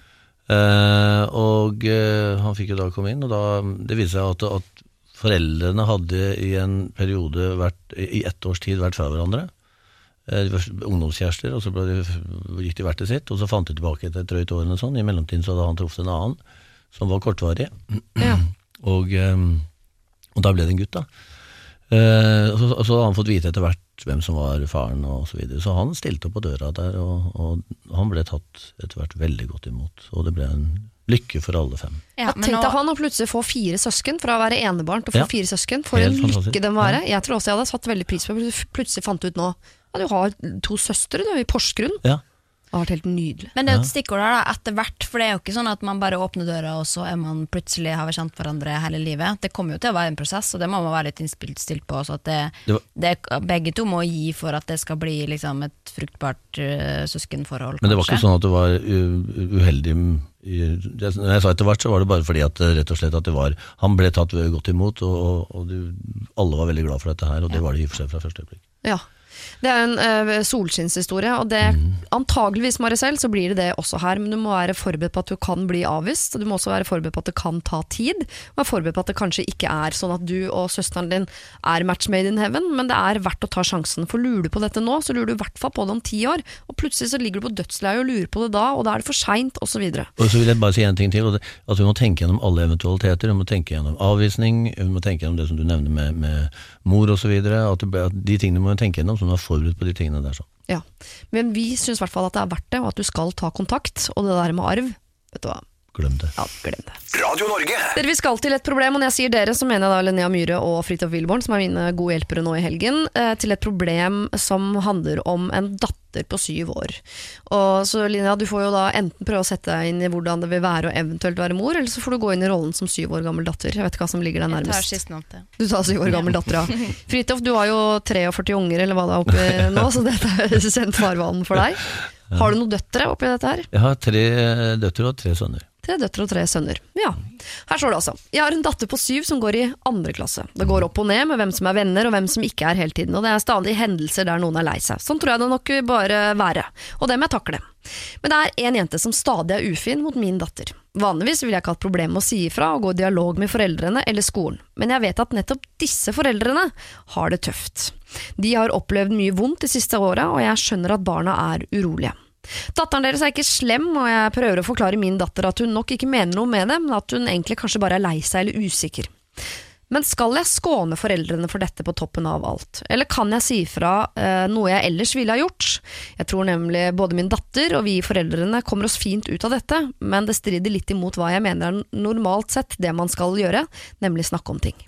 Speaker 4: Eh, og eh, han fikk jo da komme inn, og da, det viste seg at, at foreldrene hadde i en periode vært, i ett års tid vært fra hverandre. Eh, De var ungdomskjærester, og så de, gikk de hvert til sitt, og så fant de tilbake etter et drøyt år eller sånn. I mellomtiden så hadde han truffet en annen, som var kortvarig,
Speaker 2: Ja.
Speaker 4: og, og da ble det en gutt da. Og så, så hadde han fått vite etter hvert hvem som var faren og så videre. Så han stilte opp på døra der, og, og han ble tatt etter hvert veldig godt imot. Og det ble en lykke for alle fem.
Speaker 3: Ja,
Speaker 2: Tenk deg han å plutselig få fire søsken, fra å være enebarn til å få
Speaker 4: Ja.
Speaker 2: fire søsken. For en
Speaker 4: fantastisk.
Speaker 2: lykke det må være. Jeg tror også jeg hadde satt veldig pris på det. Plutselig fant ut nå ja, du har to søstre du, i Porsgrunn.
Speaker 4: Ja,
Speaker 2: Det har vært helt nydelig.
Speaker 3: Men det er jo et stikkord her, da, etter hvert. For det er jo ikke sånn at man bare åpner døra, og så er man plutselig har vi kjent hverandre hele livet. Det kommer jo til å være en prosess, og det må man være litt innstilt stilt på. Så at det,
Speaker 4: Det var-
Speaker 3: det, begge to må gi for at det skal bli liksom, et fruktbart uh, søskenforhold,
Speaker 4: Men det var
Speaker 3: kanskje.
Speaker 4: ikke sånn at det var uheldig Når jeg sa etter hvert, så var det bare fordi at eh, rett og slett at det var Han ble tatt godt imot, og, og, og du, alle var veldig glad for dette her, og det var det i og for seg fra første øyeblikk.
Speaker 2: Ja. Det er en uh, solskinnshistorie, og det antageligvis, Maricel, så blir det det også her. Men du må være forberedt på at du kan bli avvist, og du må også være forberedt på at det kan ta tid. Og være forberedt på at det kanskje ikke er sånn at du og søsteren din er match made in heaven, men det er verdt å ta sjansen. For lurer du på dette nå, så lurer du i hvert fall på det om ti år. Og plutselig så ligger du på dødsleiet og lurer på det da, og da er det for seint, osv.
Speaker 4: Og så vil jeg bare si en ting til, og det, at vi må tenke gjennom alle eventualiteter. Vi må tenke gjennom avvisning, vi må tenke gjennom det som du nevner med, med mor osv. At, at de tingene må vi tenke gjennom, så du er forberedt på de tingene der. sånn.
Speaker 2: Ja. Men vi syns i hvert fall at det er verdt det, og at du skal ta kontakt. Og det der med arv, vet du hva,
Speaker 4: Glem det.
Speaker 2: ja, glem det.
Speaker 1: Radio Norge.
Speaker 2: Dere, Vi skal til et problem, og når jeg sier dere, så mener jeg da Linnea Myhre og Fridtjof Wilborn, som er mine gode hjelpere nå i helgen, eh, til et problem som handler om en datter på syv år. Og så Linnea, du får jo da enten prøve å sette deg inn i hvordan det vil være å eventuelt være mor, eller så får du gå inn i rollen som syv år gammel datter. Jeg vet ikke hva som ligger deg
Speaker 3: Jeg tar
Speaker 2: nærmest.
Speaker 3: sistnevnte.
Speaker 2: Du tar syv år gammel datter, ja. Fridtjof, du har jo 43 unger, eller hva det er oppi nå, så dette er kjent farvann for deg. Har du noen døtre oppi dette her?
Speaker 4: Jeg har tre døtre og tre sønner.
Speaker 2: Tre døtre og tre sønner. Ja. Her står det altså. Jeg har en datter på syv som går i andre klasse. Det går opp og ned med hvem som er venner og hvem som ikke er hele tiden, og det er stadig hendelser der noen er lei seg. Sånn tror jeg det nok bare være, og det må jeg takle. Men det er en jente som stadig er ufin mot min datter. Vanligvis ville jeg ikke hatt problemer med å si ifra og gå i dialog med foreldrene eller skolen, men jeg vet at nettopp disse foreldrene har det tøft. De har opplevd mye vondt de siste åra, og jeg skjønner at barna er urolige. Datteren deres er ikke slem, og jeg prøver å forklare min datter at hun nok ikke mener noe med det, men at hun egentlig kanskje bare er lei seg eller usikker. Men skal jeg skåne foreldrene for dette på toppen av alt? Eller kan jeg si fra eh, noe jeg ellers ville ha gjort? Jeg tror nemlig både min datter og vi foreldrene kommer oss fint ut av dette, men det strider litt imot hva jeg mener er normalt sett det man skal gjøre, nemlig snakke om ting.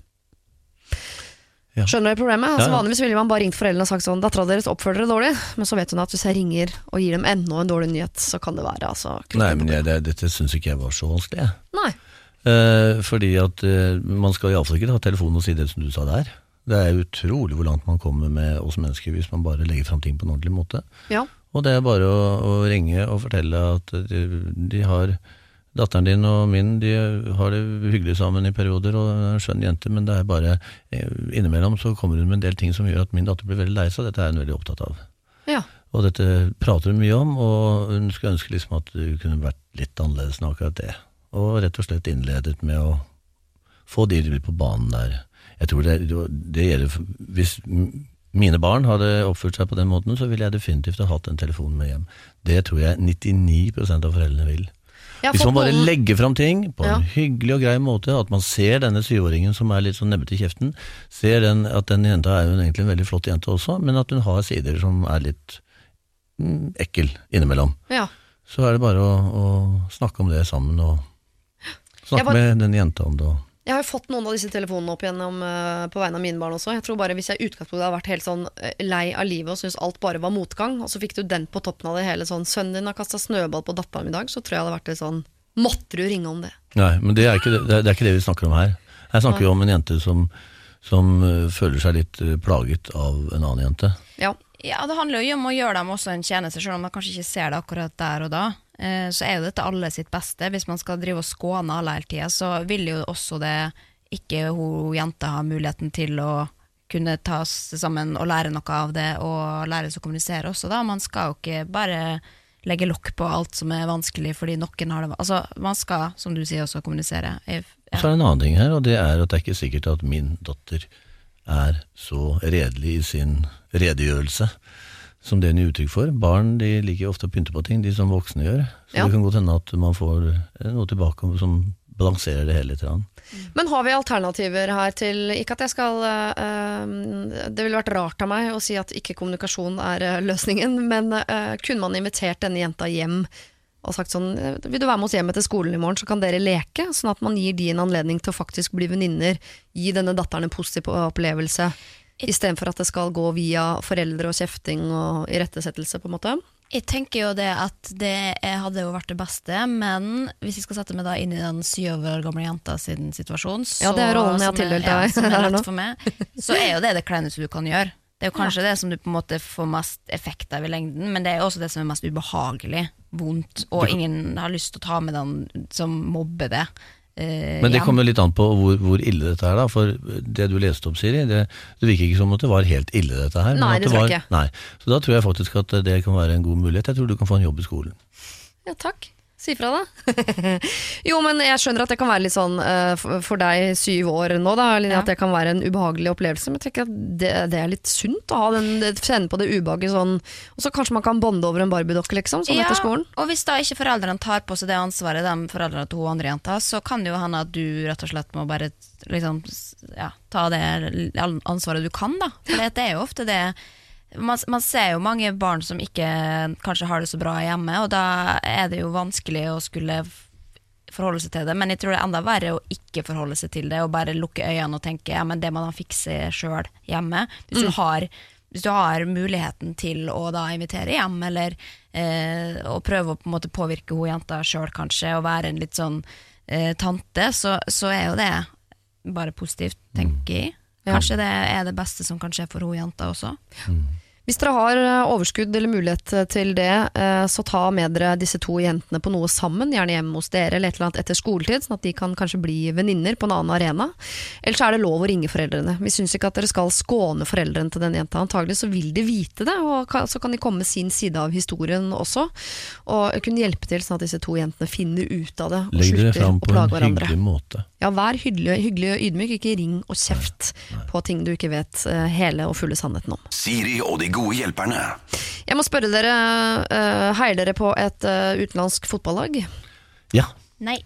Speaker 4: Ja.
Speaker 2: Skjønner du problemet? Altså. Vanligvis ville man bare ringt foreldrene og sagt sånn Dattera deres oppfører dere dårlig, men så vet hun at hvis jeg ringer og gir dem enda en dårlig nyhet, så kan det være altså
Speaker 4: Nei, men jeg, det, dette syns ikke jeg var så vanskelig.
Speaker 2: Nei.
Speaker 4: Eh, fordi at eh, man skal iallfall ikke ta telefonen og si det som du sa der. Det er utrolig hvor langt man kommer med oss mennesker hvis man bare legger fram ting på en ordentlig måte.
Speaker 2: Ja.
Speaker 4: Og det er bare å, å ringe og fortelle at de, de har Datteren din og min de har det hyggelig sammen i perioder, og er en skjønn jente, men det er bare eh, innimellom så kommer hun med en del ting som gjør at min datter blir veldig lei seg. Dette er hun veldig opptatt av.
Speaker 2: Ja.
Speaker 4: Og dette prater hun mye om, og hun skulle ønske liksom at du kunne vært litt annerledes enn akkurat det. Og rett og slett innledet med å få de på banen der. Jeg tror det, det gjelder Hvis mine barn hadde oppført seg på den måten, så ville jeg definitivt ha hatt en telefon med hjem. Det tror jeg 99% av foreldrene vil.
Speaker 2: Har
Speaker 4: Hvis man bare
Speaker 2: noen-
Speaker 4: legger fram ting på en
Speaker 2: Ja.
Speaker 4: hyggelig og grei måte, at man ser denne syvåringen som er litt sånn nebbete i kjeften, ser den, at den jenta er jo egentlig en veldig flott jente også, men at hun har sider som er litt mm, ekkel innimellom.
Speaker 2: Ja.
Speaker 4: Så er det bare å, å snakke om det sammen, og snakke
Speaker 2: bare-
Speaker 4: med den jenta om det. og-
Speaker 2: Jeg har jo fått noen av disse telefonene opp igjennom uh, på vegne av mine barn også. Jeg tror bare Hvis jeg i utgangspunktet hadde vært helt sånn eh, lei av livet og syntes alt bare var motgang, og så fikk du den på toppen av det hele sånn 'Sønnen din har kasta snøball på datteren min i dag', så tror jeg det hadde vært litt sånn Måtte du ringe om det?
Speaker 4: Nei, men det er, ikke, det, det er ikke det vi snakker om her. Her snakker vi om en jente som, som eh, føler seg litt eh, plaget av en annen jente.
Speaker 2: Ja.
Speaker 3: Ja, det handler jo om å gjøre dem også en tjeneste, selv om man kanskje ikke ser det akkurat der og da. Eh, Så er jo dette alle sitt beste. Hvis man skal drive og skåne alle hele tida, så vil jo også det ikke hun jenta ha muligheten til å kunne ta seg sammen og lære noe av det, og lære seg å kommunisere også, da. Man skal jo ikke bare legge lokk på alt som er vanskelig fordi noen har det Altså, man skal, som du sier, også kommunisere.
Speaker 4: Ja. Så er det en annen ting her, og det er at det er ikke sikkert at min datter er så redelig i sin redegjørelse som det hun gir uttrykk for. Barn de liker ofte å pynte på ting, de som voksne gjør. Så
Speaker 2: Ja.
Speaker 4: det kan godt hende at man får eh, noe tilbake som balanserer det hele litt.
Speaker 2: Men har vi alternativer her til Ikke at jeg skal eh, Det ville vært rart av meg å si at ikke kommunikasjon er eh, løsningen, men øh, kunne man invitert denne jenta hjem og sagt sånn Vil du være med oss hjem etter skolen i morgen, så kan dere leke? Sånn at man gir de en anledning til å faktisk bli venninner. Gi denne datteren en positiv opplevelse. Istedenfor at det skal gå via foreldre og kjefting og irettesettelse, på en måte.
Speaker 3: Jeg tenker jo det at det hadde jo vært det beste, men hvis jeg skal sette meg da inn i den syv år gamle jenta sin situasjon, så,
Speaker 2: Ja, det er rollen jeg har tildelt
Speaker 3: ja,
Speaker 2: deg
Speaker 3: som er lett for meg, så er jo det det kleineste du kan gjøre. Det er jo kanskje det som du på en måte får mest effekt av i lengden, men det er jo også det som er mest ubehagelig, vondt, og ingen har lyst til å ta med den som mobber det. Eh,
Speaker 4: Men det kommer litt an på hvor, hvor ille dette er, da. For det du leste opp, Siri, det, det virker ikke som at det var helt ille, dette her.
Speaker 2: Nei, det, det
Speaker 4: var,
Speaker 2: ikke.
Speaker 4: Nei. Så da tror jeg faktisk at det kan være en god mulighet. Jeg tror du kan få en jobb i skolen.
Speaker 2: Ja, takk. Si ifra, da. jo, men jeg skjønner at det kan være litt sånn eh, for deg syv år nå, da,
Speaker 3: Ja.
Speaker 2: at det kan være en ubehagelig opplevelse. Men jeg tenker at det, det er litt sunt å ha den, kjenne på det ubehaget sånn. Og så kanskje man kan bonde over en barbiedokke, liksom, sånn etter skolen.
Speaker 3: Og hvis da ikke foreldrene tar på seg det ansvaret, de foreldrene til hun andre jenta, så kan det jo hende at du rett og slett må bare liksom, ja, ta det ansvaret du kan, da. For det er jo ofte det man, man ser jo mange barn som ikke kanskje har det så bra hjemme, og da er det jo vanskelig å skulle forholde seg til det, men jeg tror det er enda verre å ikke forholde seg til det, og bare lukke øynene og tenke ja, men det må de fikse sjøl hjemme. Hvis, du har, hvis du har muligheten til å da invitere hjem, eller eh, å prøve å på en måte påvirke hun jenta sjøl kanskje, og være en litt sånn eh, tante, så, så er jo det bare positivt, tenker jeg. Kanskje det er det beste som kan skje for hun jenta også.
Speaker 2: Hvis dere har eh, overskudd eller mulighet til det, eh, så ta med dere disse to jentene på noe sammen, gjerne hjemme hos dere eller et eller annet etter skoletid, sånn at de kan kanskje bli venninner på en annen arena. Ellers er det lov å ringe foreldrene. Vi syns ikke at dere skal skåne foreldrene til den jenta. Antagelig så vil de vite det, og så kan de komme med sin side av historien også, og kunne hjelpe til sånn at disse to jentene finner ut av det og
Speaker 4: Legg dere fram på en hyggelig måte.
Speaker 2: Ja, vær hyggelig, hyggelig og ydmyk, ikke ring og kjeft på ting du ikke vet eh, hele og fulle sannheten om.
Speaker 1: Siri og de gode hjelperne.
Speaker 2: Jeg må spørre dere, uh, heier dere på et eh, utenlandsk fotballag?
Speaker 4: Ja.
Speaker 3: Nei.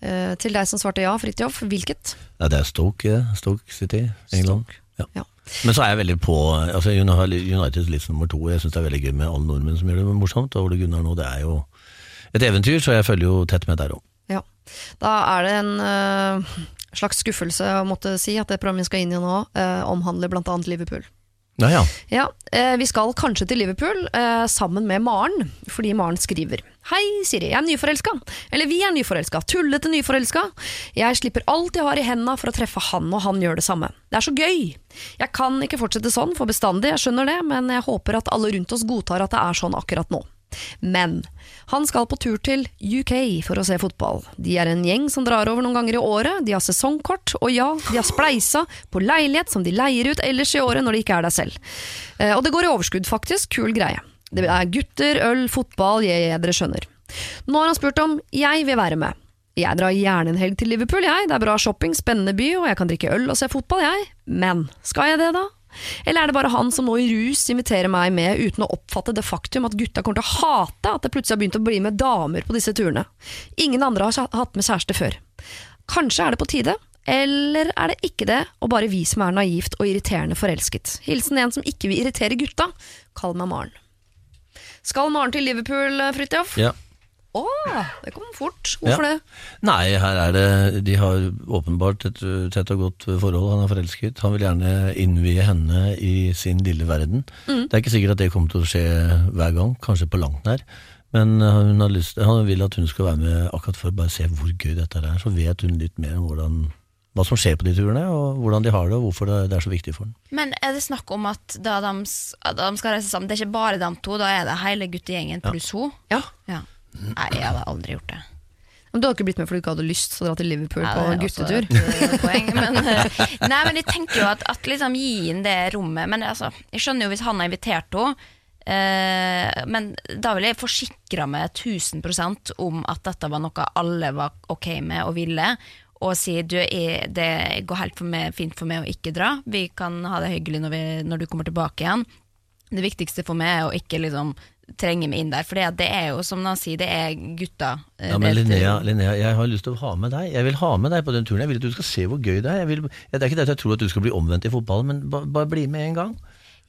Speaker 2: Eh, til deg som svarte ja, Fridtjof, hvilket?
Speaker 4: ja, det er Stoke, Stoke City, England. Ja.
Speaker 2: Ja.
Speaker 4: Men så er jeg veldig på altså United litt nummer to. Jeg syns det er veldig gøy med alle nordmenn som gjør det morsomt. Og Ole Gunnar nå, det er jo et eventyr, så jeg følger jo tett med der òg.
Speaker 2: Da er det en uh, slags skuffelse å måtte si at det programmet vi skal inn i nå, uh, omhandler bl.a. Liverpool.
Speaker 4: Ja, ja.
Speaker 2: Ja, uh, Vi skal kanskje til Liverpool sammen med Maren, fordi Maren skriver Hei, Siri, jeg er nyforelska. Eller vi er nyforelska. Tullete nyforelska. Jeg slipper alt jeg har i henda for å treffe han, og han gjør det samme. Det er så gøy. Jeg kan ikke fortsette sånn for bestandig, jeg skjønner det, men jeg håper at alle rundt oss godtar at det er sånn akkurat nå. Men han skal på tur til UK for å se fotball. De er en gjeng som drar over noen ganger i året, de har sesongkort, og ja, de har spleisa på leilighet som de leier ut ellers i året når de ikke er der selv. Eh, og det går i overskudd, faktisk. Kul greie. Det er gutter, øl, fotball, jeg, dere skjønner. Nå har han spurt om jeg vil være med. Jeg drar gjerne en helg til Liverpool, jeg. Det er bra shopping, spennende by, og jeg kan drikke øl og se fotball, jeg. Men skal jeg det, da? Eller er det bare han som nå i rus inviterer meg med uten å oppfatte det faktum at gutta kommer til å hate at det plutselig har begynt å bli med damer på disse turene? Ingen andre har hatt med kjæreste før. Kanskje er det på tide, eller er det ikke det, og bare vi som er naivt og irriterende forelsket? Hilsen en som ikke vil irritere gutta. Kall meg Maren. Skal Maren til Liverpool, Fridtjof?
Speaker 4: Ja.
Speaker 2: Å, det kom fort. Hvorfor
Speaker 4: Ja.
Speaker 2: det?
Speaker 4: Nei, her er det De har åpenbart et tett og godt forhold. Han er forelsket. Han vil gjerne innvie henne i sin lille verden. Det er ikke sikkert at det kommer til å skje hver gang, kanskje på langt nær. Men hun har lyst, han vil at hun skal være med akkurat for å bare se hvor gøy dette er. Så vet hun litt mer om hvordan, hva som skjer på de turene, og hvordan de har det, og hvorfor det, er så viktig for ham.
Speaker 3: Men er det snakk om at da de, da de skal reise sammen, det er ikke bare de to, da er det hele guttegjengen pluss hun?
Speaker 2: Ja.
Speaker 3: Ja. Nei, jeg hadde aldri gjort det.
Speaker 2: Men du hadde ikke blitt med fordi du ikke hadde lyst til å dra til Liverpool
Speaker 3: Nei,
Speaker 2: på guttetur?
Speaker 3: eh, poeng, men, eh, nei, men jeg tenker jo at, at liksom gi inn det rommet Men altså, jeg skjønner jo hvis han har invitert henne, eh, men da vil jeg forsikre meg 1000% om at dette var noe alle var ok med og ville. Og si du, jeg, det går helt for meg, fint for meg å ikke dra. Vi kan ha det hyggelig når, vi, når du kommer tilbake igjen. Det viktigste for meg er å ikke liksom trenge meg inn der. For det er jo, som han sier, det er gutta. eh,
Speaker 4: Ja, men Linnea, Linnea, jeg har lyst til å ha med deg. Jeg vil ha med deg på den turen. Jeg vil at du skal se hvor gøy det er. Jeg vil, det er ikke det at jeg tror at du skal bli omvendt i fotballen, men ba, bare bli med en gang.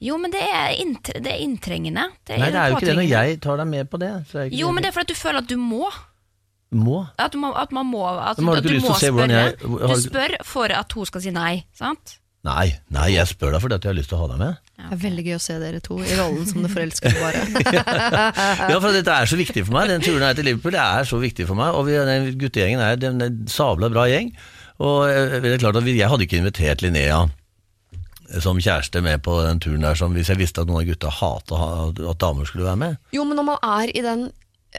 Speaker 3: Jo, men det er, inntre, det er inntrengende. Det
Speaker 4: Nei, det er jo ikke det når jeg tar deg med på det. Så er ikke
Speaker 3: Jo, men det er fordi du føler at du må.
Speaker 4: Må.
Speaker 3: At, man, at man må at,
Speaker 4: har du til
Speaker 3: må spørre.
Speaker 4: jeg- har
Speaker 3: Du
Speaker 4: du-
Speaker 3: spør for at hun skal si nei, sant?
Speaker 4: Nei, nei, jeg spør deg fordi at jeg har lyst til å ha deg med.
Speaker 2: Det er veldig gøy å se dere to i rollen som det forelskede paret.
Speaker 4: Ja, for dette er så viktig for meg. Den turen her til Liverpool det er så viktig for meg. Og vi, den guttegjengen er er en sabla bra gjeng. Og eh, det er klart at jeg hadde ikke invitert Linnea som kjæreste med på den turen der som hvis jeg visste at noen av gutta hata at damer skulle være med.
Speaker 2: Jo, men når man er i den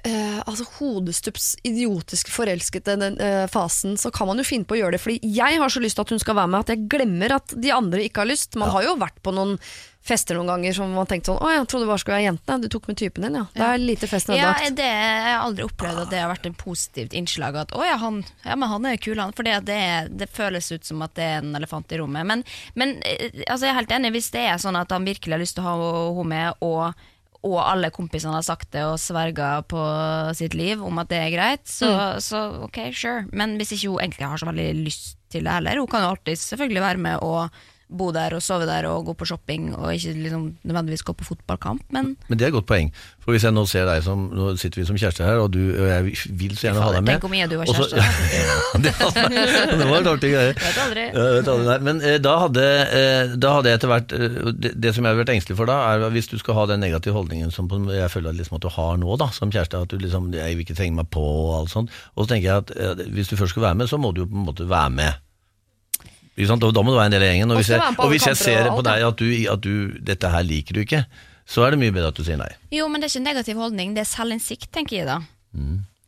Speaker 2: eh, altså hodestups idiotiske forelskede den, eh, fasen, så kan man jo finne på å gjøre det. Fordi jeg har så lyst til at hun skal være med, at jeg glemmer at de andre ikke har lyst. Man har jo vært på noen fester noen ganger som man tenkte sånn Å, jeg trodde det bare skulle være jentene. Du tok med typen din, ja. Det er lite fest
Speaker 3: Ja,
Speaker 2: ødelagt.
Speaker 3: det, jeg har aldri opplevd at det har vært et positivt innslag. At å ja, han, ja, men han er kul, han. For det, er- det føles ut som at det er en elefant i rommet. Men, men eh, altså, jeg er helt enig, hvis det er sånn at han virkelig har lyst til å ha henne med, og og alle kompisene har sagt det og sverga på sitt liv om at det er greit, så, så ok, sure. Men hvis ikke hun egentlig har så veldig lyst til det heller, hun kan jo alltid selvfølgelig være med og bo der og sove der og gå på shopping og ikke liksom nødvendigvis gå på fotballkamp, men
Speaker 4: Men det er et godt poeng. For hvis jeg nå ser deg som Nå sitter vi som kjærester her, og, du, og jeg vil så gjerne ha deg med.
Speaker 3: Tenk hvor mye du var kjæreste.
Speaker 4: det, det var en artig greie.
Speaker 3: Vet aldri.
Speaker 4: Vet aldri. Men eh, da hadde, eh, da hadde jeg etter hvert eh, det, det som jeg har vært engstelig for da, er hvis du skal ha den negative holdningen som jeg føler liksom at du har nå da, som kjæreste, at du liksom Jeg vil ikke trenge meg på og alt sånt. Og så tenker jeg at eh, hvis du først skal være med, så må du jo på en måte være med. Ikke sant? Da må du være en del av gjengen. Og hvis jeg, og hvis jeg ser på deg at, du, at du, dette her liker du ikke, så er det mye bedre at du sier nei.
Speaker 3: Jo, men det er ikke negativ holdning, det er selvinnsikt, tenker jeg da.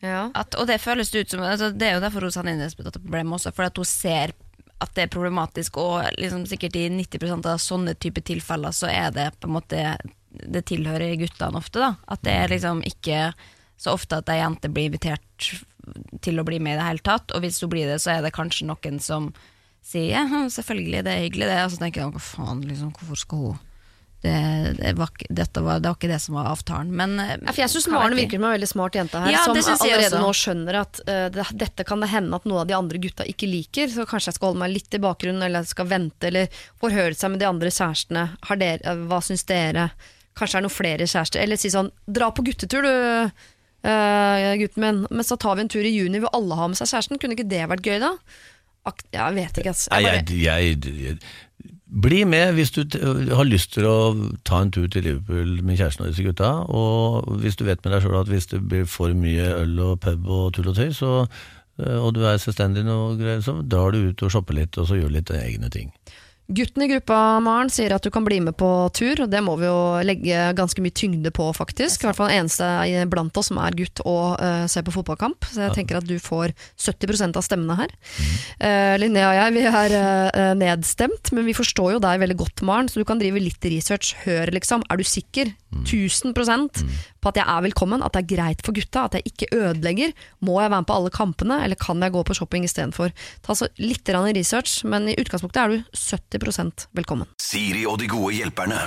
Speaker 2: Ja.
Speaker 3: At, og det føles ut som altså, Det er jo derfor hun sender inn et problem også, fordi at hun ser at det er problematisk, og liksom sikkert i 90% av sånne type tilfeller så er det på en måte Det tilhører guttene ofte, da. At det er liksom ikke så ofte at ei jente blir invitert til å bli med i det hele tatt, og hvis hun blir det, så er det kanskje noen som sier jeg selvfølgelig, det er hyggelig det, og så tenker jeg hva faen, liksom, hvorfor skal hun det, det, var, var, det var ikke det som var avtalen, men
Speaker 2: Ja, for jeg syns Maren virker som en veldig smart jente her,
Speaker 3: Ja,
Speaker 2: som allerede nå skjønner at uh, det, dette kan det hende at noen av de andre gutta ikke liker, så kanskje jeg skal holde meg litt i bakgrunnen, eller jeg skal vente, eller forhøre seg med de andre kjærestene. Har dere, eh, hva syns dere? Kanskje det er noen flere kjærester? Eller si sånn, dra på guttetur du, Uh, gutten min, men så tar vi en tur i juni hvor alle har med seg kjæresten. Kunne ikke det vært gøy da? Jeg vet ikke,
Speaker 4: altså.
Speaker 2: Jeg bare,
Speaker 4: jeg, jeg, jeg, Bli med hvis du har lyst til å ta en tur til Liverpool med kjæresten og disse gutta. Og hvis du vet med deg sjøl at hvis det blir for mye øl og pub og tull og tøy, så, eh, og du er selvstendig, og greier, så drar du ut og shopper litt, og så gjør litt egne ting.
Speaker 2: Gutten i gruppa Maren, sier at du kan bli med på tur, og det må vi jo legge ganske mye tyngde på, faktisk. I hvert fall eneste blant oss som er gutt og uh, ser på fotballkamp. Så jeg tenker at du får 70% av stemmene her. Uh, Linnea og jeg vi er uh, nedstemt, men vi forstår jo deg veldig godt, Maren, så du kan drive litt research. Hør, liksom. Er du sikker? 1000% på at jeg er velkommen, at det er greit for gutta, at jeg ikke ødelegger. Må jeg være med på alle kampene, eller kan jeg gå på shopping istedenfor? Ta så litt research, men i utgangspunktet er du 70 velkommen.
Speaker 1: Siri og de gode hjelperne.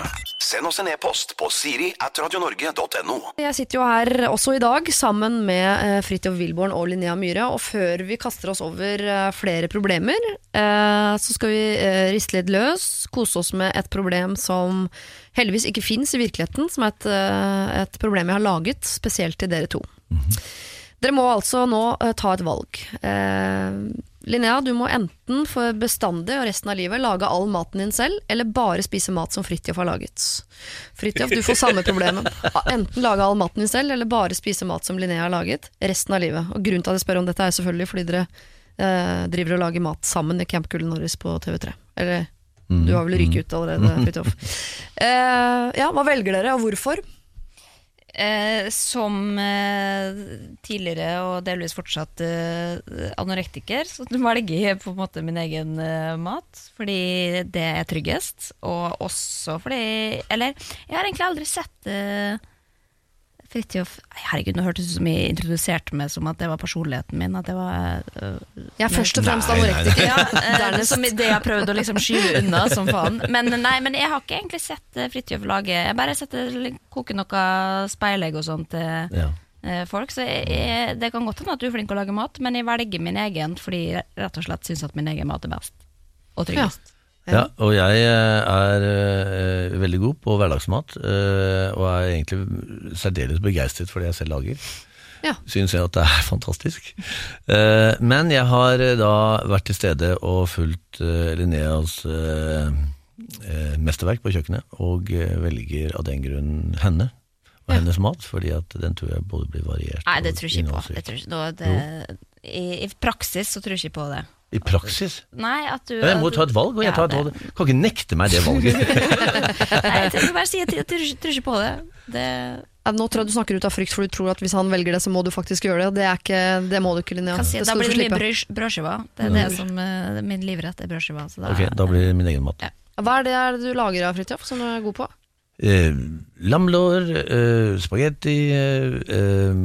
Speaker 1: Send oss en e-post på siri at radionorge.no.
Speaker 2: Jeg sitter jo her også i dag sammen med eh, Fridtjof Wilborn og Linnea Myhre, og før vi kaster oss over eh, flere problemer, eh, så skal vi riste litt løs, kose oss med et problem som heldigvis ikke fins i virkeligheten, som er et, et problem jeg har laget spesielt til dere to. Dere må altså nå ta et valg. Linnea, du må enten for bestandig og resten av livet lage all maten din selv, eller bare spise mat som Fridtjof har laget. Fridtjof, du får samme problemet. Enten lage all maten din selv, eller bare spise mat som Linnea har laget, resten av livet. Og Grunnen til at jeg spør om dette, er selvfølgelig fordi dere eh, driver og lager mat sammen i Camp Gull Norris på TV3. Eller du har vel ryket ut allerede, Fridtjof. Eh, ja, hva velger dere, og hvorfor?
Speaker 3: Eh, som eh, tidligere og delvis fortsatt eh, anorektiker, så velger jeg på en måte min egen eh, mat, fordi det er tryggest. Og også fordi Eller, jeg har egentlig aldri sett eh, Fridtjof Herregud, nå hørtes det ut som jeg introduserte meg som at det var personligheten min. At det var
Speaker 2: uh, er først og fremst anorektiker.
Speaker 3: ja, eh,
Speaker 2: Dernest-
Speaker 3: som det jeg har prøvd å liksom skyve unna som faen. Men nei, men jeg har ikke egentlig sett eh, Fridtjof lage Jeg bare setter, sett det koke noe speilegg og sånt til
Speaker 4: Ja.
Speaker 3: eh, folk. Så jeg, jeg, det kan godt hende at du er flink til å lage mat, men jeg velger min egen fordi jeg rett og slett syns at min egen mat er best. Og tryggest.
Speaker 4: Ja, og jeg eh, er uh, veldig god på hverdagsmat, uh, og er egentlig særdeles begeistret for det jeg selv lager.
Speaker 2: Ja.
Speaker 4: Syns jeg at det er fantastisk. Uh, men jeg har da vært til stede og fulgt Linneas mesterverk på kjøkkenet, og velger av den grunn henne og hennes mat, fordi at den tror jeg både blir variert
Speaker 3: Nei, det tror jeg ikke på. Det tror jeg, da- det, i, I praksis så tror jeg ikke på det.
Speaker 4: I praksis?
Speaker 3: Nei, at du
Speaker 4: Ja, jeg må ta et valg, og jeg
Speaker 3: Ja,
Speaker 4: tar et valg. Kan ikke nekte meg det valget.
Speaker 3: Nei, jeg bare si at jeg tror, ikke- tror på det. det
Speaker 2: Ja, Nå tror jeg du snakker ut av frykt, for du tror at hvis han velger det, så må du faktisk gjøre det. Det, er ikke, det må du ikke, Linnea.
Speaker 3: si, da blir det mye
Speaker 2: slippe.
Speaker 3: brød- Det er det som uh, min livrett er brødskiva. Så da,
Speaker 4: Ok, da blir det min egen mat.
Speaker 3: Ja.
Speaker 2: Hva er det er det du lager av Fridtjof, som du er god på?
Speaker 4: Eh, lamlår, eh, spagetti, eh, eh,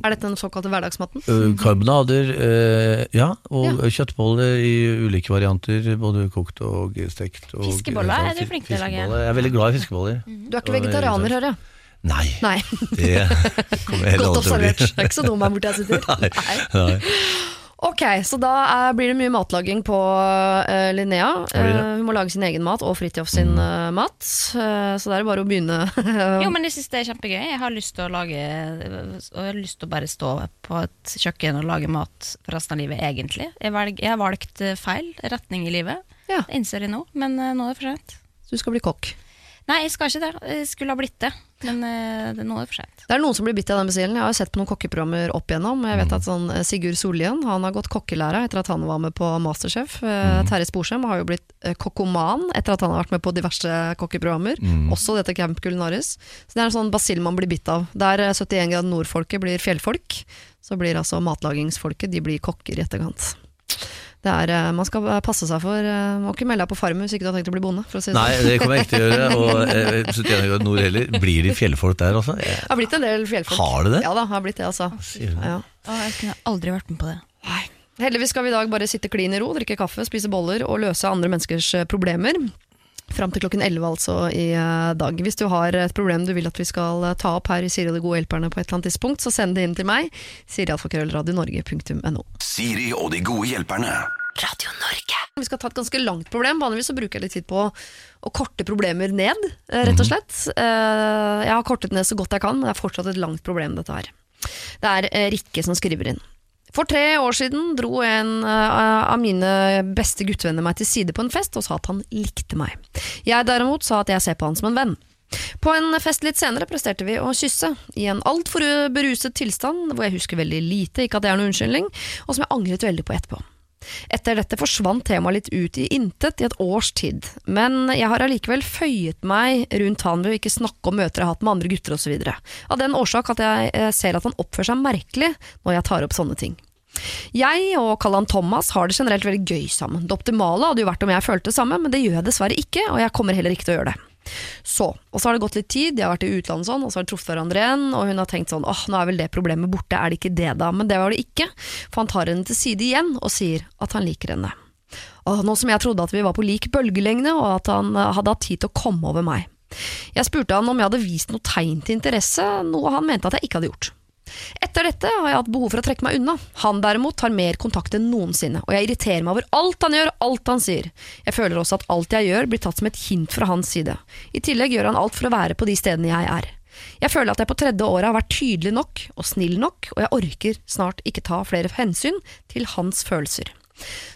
Speaker 2: Er dette den såkalte hverdagsmaten?
Speaker 4: eh, karbonader, eh, ja, og kjøttboller i ulike varianter, både kokt og stekt. Og,
Speaker 3: Fiskeboller er du flink til å lage.
Speaker 4: Jeg er veldig glad i fiskeboller.
Speaker 2: Du er ikke vegetarianer, hører jeg.
Speaker 4: Nei,
Speaker 2: Nei.
Speaker 4: det kommer jeg heller
Speaker 2: Godt
Speaker 4: aldri til å bli.
Speaker 2: observert. Det er ikke så dum her borte jeg sitter. Nei.
Speaker 4: Nei.
Speaker 2: Ok, så da er, blir det mye matlaging på uh, Linnea. Uh. Hun må lage sin egen mat og Fridtjof sin uh, mat. Så det er bare å begynne.
Speaker 3: Jo, men jeg synes det er kjempegøy. Jeg har lyst til å lage Og jeg har lyst til å bare stå på et kjøkken og lage mat for resten av livet, egentlig. Jeg, velg, jeg har valgt feil retning i livet.
Speaker 2: Ja.
Speaker 3: Det innser jeg nå, men nå er det for sent.
Speaker 2: Så du skal bli kokk.
Speaker 3: Nei, jeg skal ikke det. Jeg skulle ha blitt det, men eh, det, er noe for sent.
Speaker 2: Det er noen som blir bitt av den basillen. Jeg har jo sett på noen kokkeprogrammer opp igjennom. Jeg vet at sånn eh, Sigurd Sollien han har gått kokkelæra etter at han var med på Masterchef. Mm. Terje Sporsem har jo blitt eh, kokkoman etter at han har vært med på diverse kokkeprogrammer. Også dette Camp Culinaris. Så det er en sånn basill man blir bitt av. Der eh, 71 grader nord-folket blir fjellfolk, så blir altså matlagingsfolket de blir kokker i etterkant. Det er, eh, man skal passe seg for eh, Må ikke melde deg på Farmen hvis ikke du har tenkt å bli bonde. For å si det
Speaker 4: Nei,
Speaker 2: sånn.
Speaker 4: det kommer jeg ikke til å gjøre. Og jeg 71 grader nord heller. Blir de fjellfolk der også? Jeg,
Speaker 2: Det har blitt en del fjellfolk.
Speaker 4: Har det det?
Speaker 2: Ja da, har blitt det, altså. Ja.
Speaker 3: Å, jeg kunne aldri vært med på det.
Speaker 2: Heldigvis skal vi i dag bare sitte klin i ro, drikke kaffe, spise boller og løse andre menneskers eh, problemer. Fram til klokken 11 altså i eh, dag. Hvis du har et problem du vil at vi skal eh, ta opp her i Siri og de gode hjelperne på et eller annet tidspunkt, så send det inn til meg. sirialfakrøllradionorge.no
Speaker 1: Siri og de gode hjelperne.
Speaker 6: Radio Norge.
Speaker 2: Vi skal ta et ganske langt problem. Vanligvis så bruker jeg litt tid på å korte problemer ned, eh, rett og slett. Eh, Jeg har kortet ned så godt jeg kan, men det er fortsatt et langt problem, dette her. Det er Rikke som skriver inn. For tre år siden dro en eh, av mine beste guttevenner meg til side på en fest og sa at han likte meg. Jeg derimot sa at jeg ser på han som en venn. På en fest litt senere presterte vi å kysse, i en altfor beruset tilstand hvor jeg husker veldig lite, ikke at det er noen unnskyldning, og som jeg angret veldig på etterpå. Etter dette forsvant temaet litt ut i intet i et års tid, men jeg har allikevel føyet meg rundt han ved å ikke snakke om møter jeg har hatt med andre gutter osv. Av den årsak at jeg eh, ser at han oppfører seg merkelig når jeg tar opp sånne ting. Jeg og Kallan Thomas har det generelt veldig gøy sammen. Det optimale hadde jo vært om jeg følte det samme, men det gjør jeg dessverre ikke, og jeg kommer heller ikke til å gjøre det. Så, og så har det gått litt tid, de har vært i utlandet sånn, og så har de truffet hverandre igjen, og hun har tenkt sånn åh, nå er vel det problemet borte, er det ikke det da? Men det var det ikke, for han tar henne til side igjen og sier at han liker henne. Og nå som jeg trodde at vi var på lik bølgelengde, og at han eh, hadde hatt tid til å komme over meg. Jeg spurte han om jeg hadde vist noe tegn til interesse, noe han mente at jeg ikke hadde gjort. Etter dette har jeg hatt behov for å trekke meg unna. Han derimot tar mer kontakt enn noensinne, og jeg irriterer meg over alt han gjør, alt han sier. Jeg føler også at alt jeg gjør blir tatt som et hint fra hans side. I tillegg gjør han alt for å være på de stedene jeg er. Jeg føler at jeg på tredje året har vært tydelig nok og snill nok, og jeg orker snart ikke ta flere hensyn til hans følelser.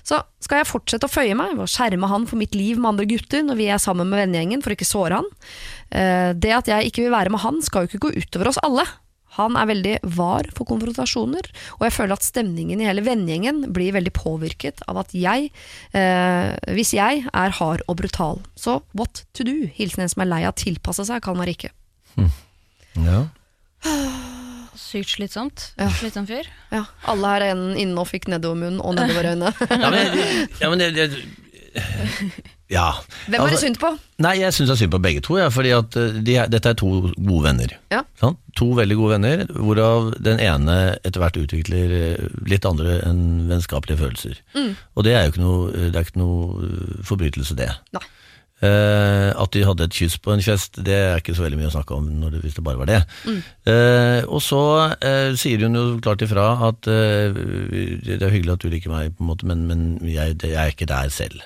Speaker 2: Så skal jeg fortsette å føye meg å skjerme han for mitt liv med andre gutter når vi er sammen med vennegjengen for å ikke såre han. Eh, Det at jeg ikke vil være med han skal jo ikke gå utover oss alle. Han er veldig var for konfrontasjoner, og jeg føler at stemningen i hele vennegjengen blir veldig påvirket av at jeg, eh, hvis jeg er hard og brutal. Så what to do? Hilsen en som er lei av å tilpasse seg, kan meg ikke
Speaker 4: Ja.
Speaker 3: Sykt slitsomt.
Speaker 2: Ja.
Speaker 3: Slitsom fyr.
Speaker 2: Ja, alle her enden inne og fikk nedover munnen og nedover øynene.
Speaker 4: Ja, men, ja, men det, det, ja.
Speaker 2: Hvem er det
Speaker 4: Altså,
Speaker 2: synd på?
Speaker 4: Nei, jeg syns det er synd på begge to, ja, fordi at eh, de dette er to gode venner.
Speaker 2: Ja.
Speaker 4: Sånn? To veldig gode venner, hvorav den ene etter hvert utvikler eh, litt andre enn vennskapelige følelser.
Speaker 2: Mm.
Speaker 4: Og det er jo ikke noe, det er ikke noe eh, forbrytelse, det.
Speaker 2: Nei.
Speaker 4: Eh, at de hadde et kyss på en fest, det er ikke så veldig mye å snakke om når det, hvis det bare var det. Eh, og så eh, sier hun jo klart ifra at eh, det er hyggelig at du liker meg, på en måte, men, men jeg, det- jeg er ikke der selv.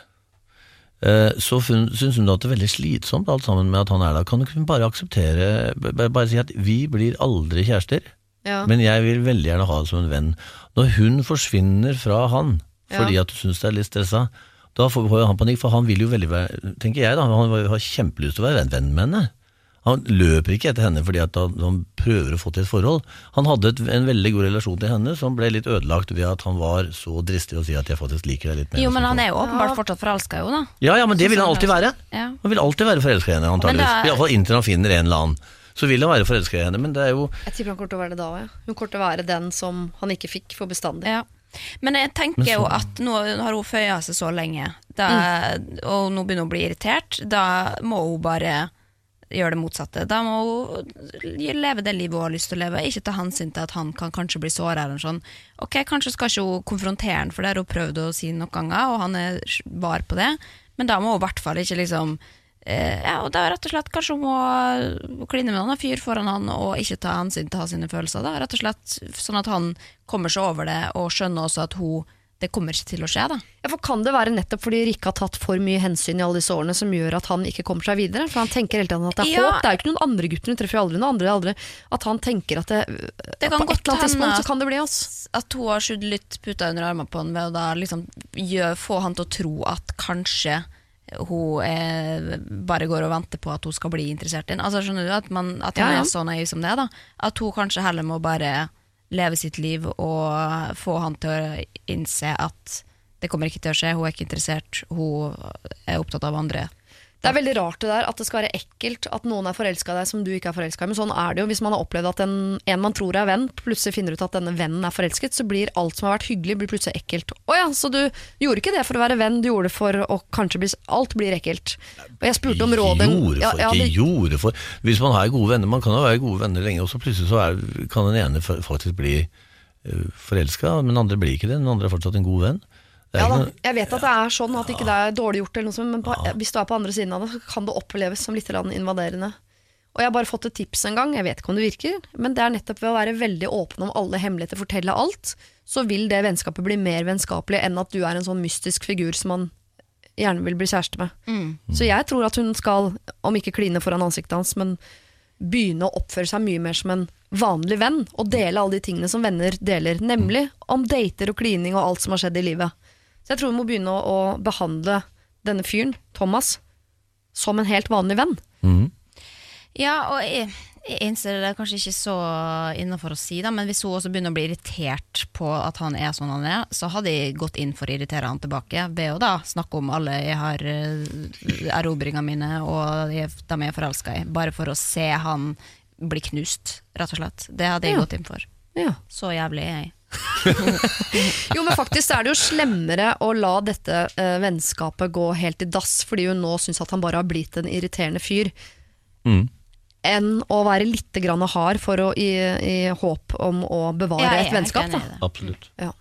Speaker 4: Eh, Så syns hun at det er veldig slitsomt alt sammen med at han er der. Kan du ikke bare akseptere, bare, si at vi blir aldri kjærester,
Speaker 2: Ja.
Speaker 4: men jeg vil veldig gjerne ha det som en venn. Når hun forsvinner fra han fordi
Speaker 2: Ja.
Speaker 4: at du syns det er litt stressa, da får han panikk, for han vil jo veldig være, tenker jeg da, han har kjempelyst til å være venn med henne. Han løper ikke etter henne fordi at han prøver å få til et forhold. Han hadde et, en veldig god relasjon til henne som ble litt ødelagt ved at han var så dristig å si at jeg faktisk liker deg litt mer.
Speaker 3: Jo, men han er jo åpenbart fortsatt forelska, jo da.
Speaker 4: Ja, ja, men det vil han alltid være. Han vil alltid være forelska i henne, antakeligvis.
Speaker 3: Er-
Speaker 4: Iallfall inntil han finner en eller annen. Så vil han være forelska i henne, men det er jo
Speaker 2: Jeg tipper han kommer til å være det da òg. Ja. Hun kommer til å være den som han ikke fikk for bestandig.
Speaker 3: Ja. Men jeg tenker
Speaker 4: Men så-
Speaker 3: jo at nå har hun føya seg så lenge, da, og nå begynner hun å bli irritert. Da må hun bare gjøre det motsatte. Da må hun leve det livet hun har lyst til å leve, ikke ta hensyn til at han kan kanskje bli såra. sånn. Ok, Kanskje skal ikke hun konfrontere han, for det har hun prøvd å si noen ganger, og han er var på det, men da må hun i hvert fall ikke liksom eh, ja, og da rett og slett Kanskje hun må kline med en fyr foran han og ikke ta hensyn til hans sine følelser. Da. Rett og slett Sånn at han kommer seg over det og skjønner også at hun det kommer ikke til å skje. da
Speaker 2: Ja, for Kan det være nettopp fordi Rikke har tatt for mye hensyn i alle disse årene som gjør at han ikke kommer seg videre? For han tenker hele tiden at det er
Speaker 3: Ja.
Speaker 2: håp. Det er jo ikke noen andre gutter, hun treffer jo aldri noen andre. aldri. At han tenker at det,
Speaker 3: Det kan
Speaker 2: på et eller annet tidspunkt så kan det bli oss.
Speaker 3: At hun har skjødd litt puta under armene på han ved å da liksom gjør, få han til å tro at kanskje hun eh, bare går og venter på at hun skal bli interessert i ham. Altså, skjønner du at, man, at han
Speaker 2: Ja, ja.
Speaker 3: er så naiv som det? da At hun kanskje heller må bare leve sitt liv og få han til å innse at det kommer ikke til å skje, hun er ikke interessert, hun er opptatt av andre.
Speaker 2: Det er veldig rart det der at det skal være ekkelt at noen er forelska i deg som du ikke er forelska i. Men sånn er det jo hvis man har opplevd at en, en man tror er venn, plutselig finner ut at denne vennen er forelsket, så blir alt som har vært hyggelig, blir plutselig ekkelt. Å ja, så du gjorde ikke det for å være venn, du gjorde det for å kanskje bli Alt blir ekkelt. Og jeg spurte om rådet
Speaker 4: Gjorde for,
Speaker 2: ja,
Speaker 4: ikke
Speaker 2: det-
Speaker 4: gjorde for. Hvis man har gode venner, man kan jo være gode venner lenge, og så plutselig så er, kan den ene faktisk bli uh, forelska, men den andre blir ikke det. Den andre er fortsatt en god venn.
Speaker 2: Ja, da. Jeg vet at det er sånn at ikke det er dårlig gjort, eller noe sånt, men på, hvis du er på andre siden av det, så kan det oppleves som litt invaderende. Og jeg har bare fått et tips en gang, jeg vet ikke om det virker, men det er nettopp ved å være veldig åpen om alle hemmeligheter, fortelle alt, så vil det vennskapet bli mer vennskapelig enn at du er en sånn mystisk figur som man gjerne vil bli kjæreste med. Så jeg tror at hun skal, om ikke kline foran ansiktet hans, men begynne å oppføre seg mye mer som en vanlig venn, og dele alle de tingene som venner deler, nemlig om dater og klining og alt som har skjedd i livet. Så jeg tror vi må begynne å, å behandle denne fyren, Thomas, som en helt vanlig venn.
Speaker 3: Ja, og jeg, jeg innser det er kanskje ikke så innafor å si, da, men hvis hun også begynner å bli irritert på at han er sånn han er, så hadde jeg gått inn for å irritere han tilbake ved å da snakke om alle jeg har uh, erobringene mine og jeg, dem jeg er forelska i, bare for å se han bli knust, rett og slett. Det hadde jeg
Speaker 2: Ja.
Speaker 3: gått inn for.
Speaker 2: Ja.
Speaker 3: Så jævlig er jeg.
Speaker 2: Jo, men faktisk er det jo slemmere å la dette eh, vennskapet gå helt i dass, fordi hun nå syns at han bare har blitt en irriterende fyr,
Speaker 4: Mm.
Speaker 2: enn å være litt grann hard for å, i, i håp om å bevare
Speaker 3: Ja,
Speaker 2: et vennskap. Da.
Speaker 4: Absolutt.
Speaker 2: Ja.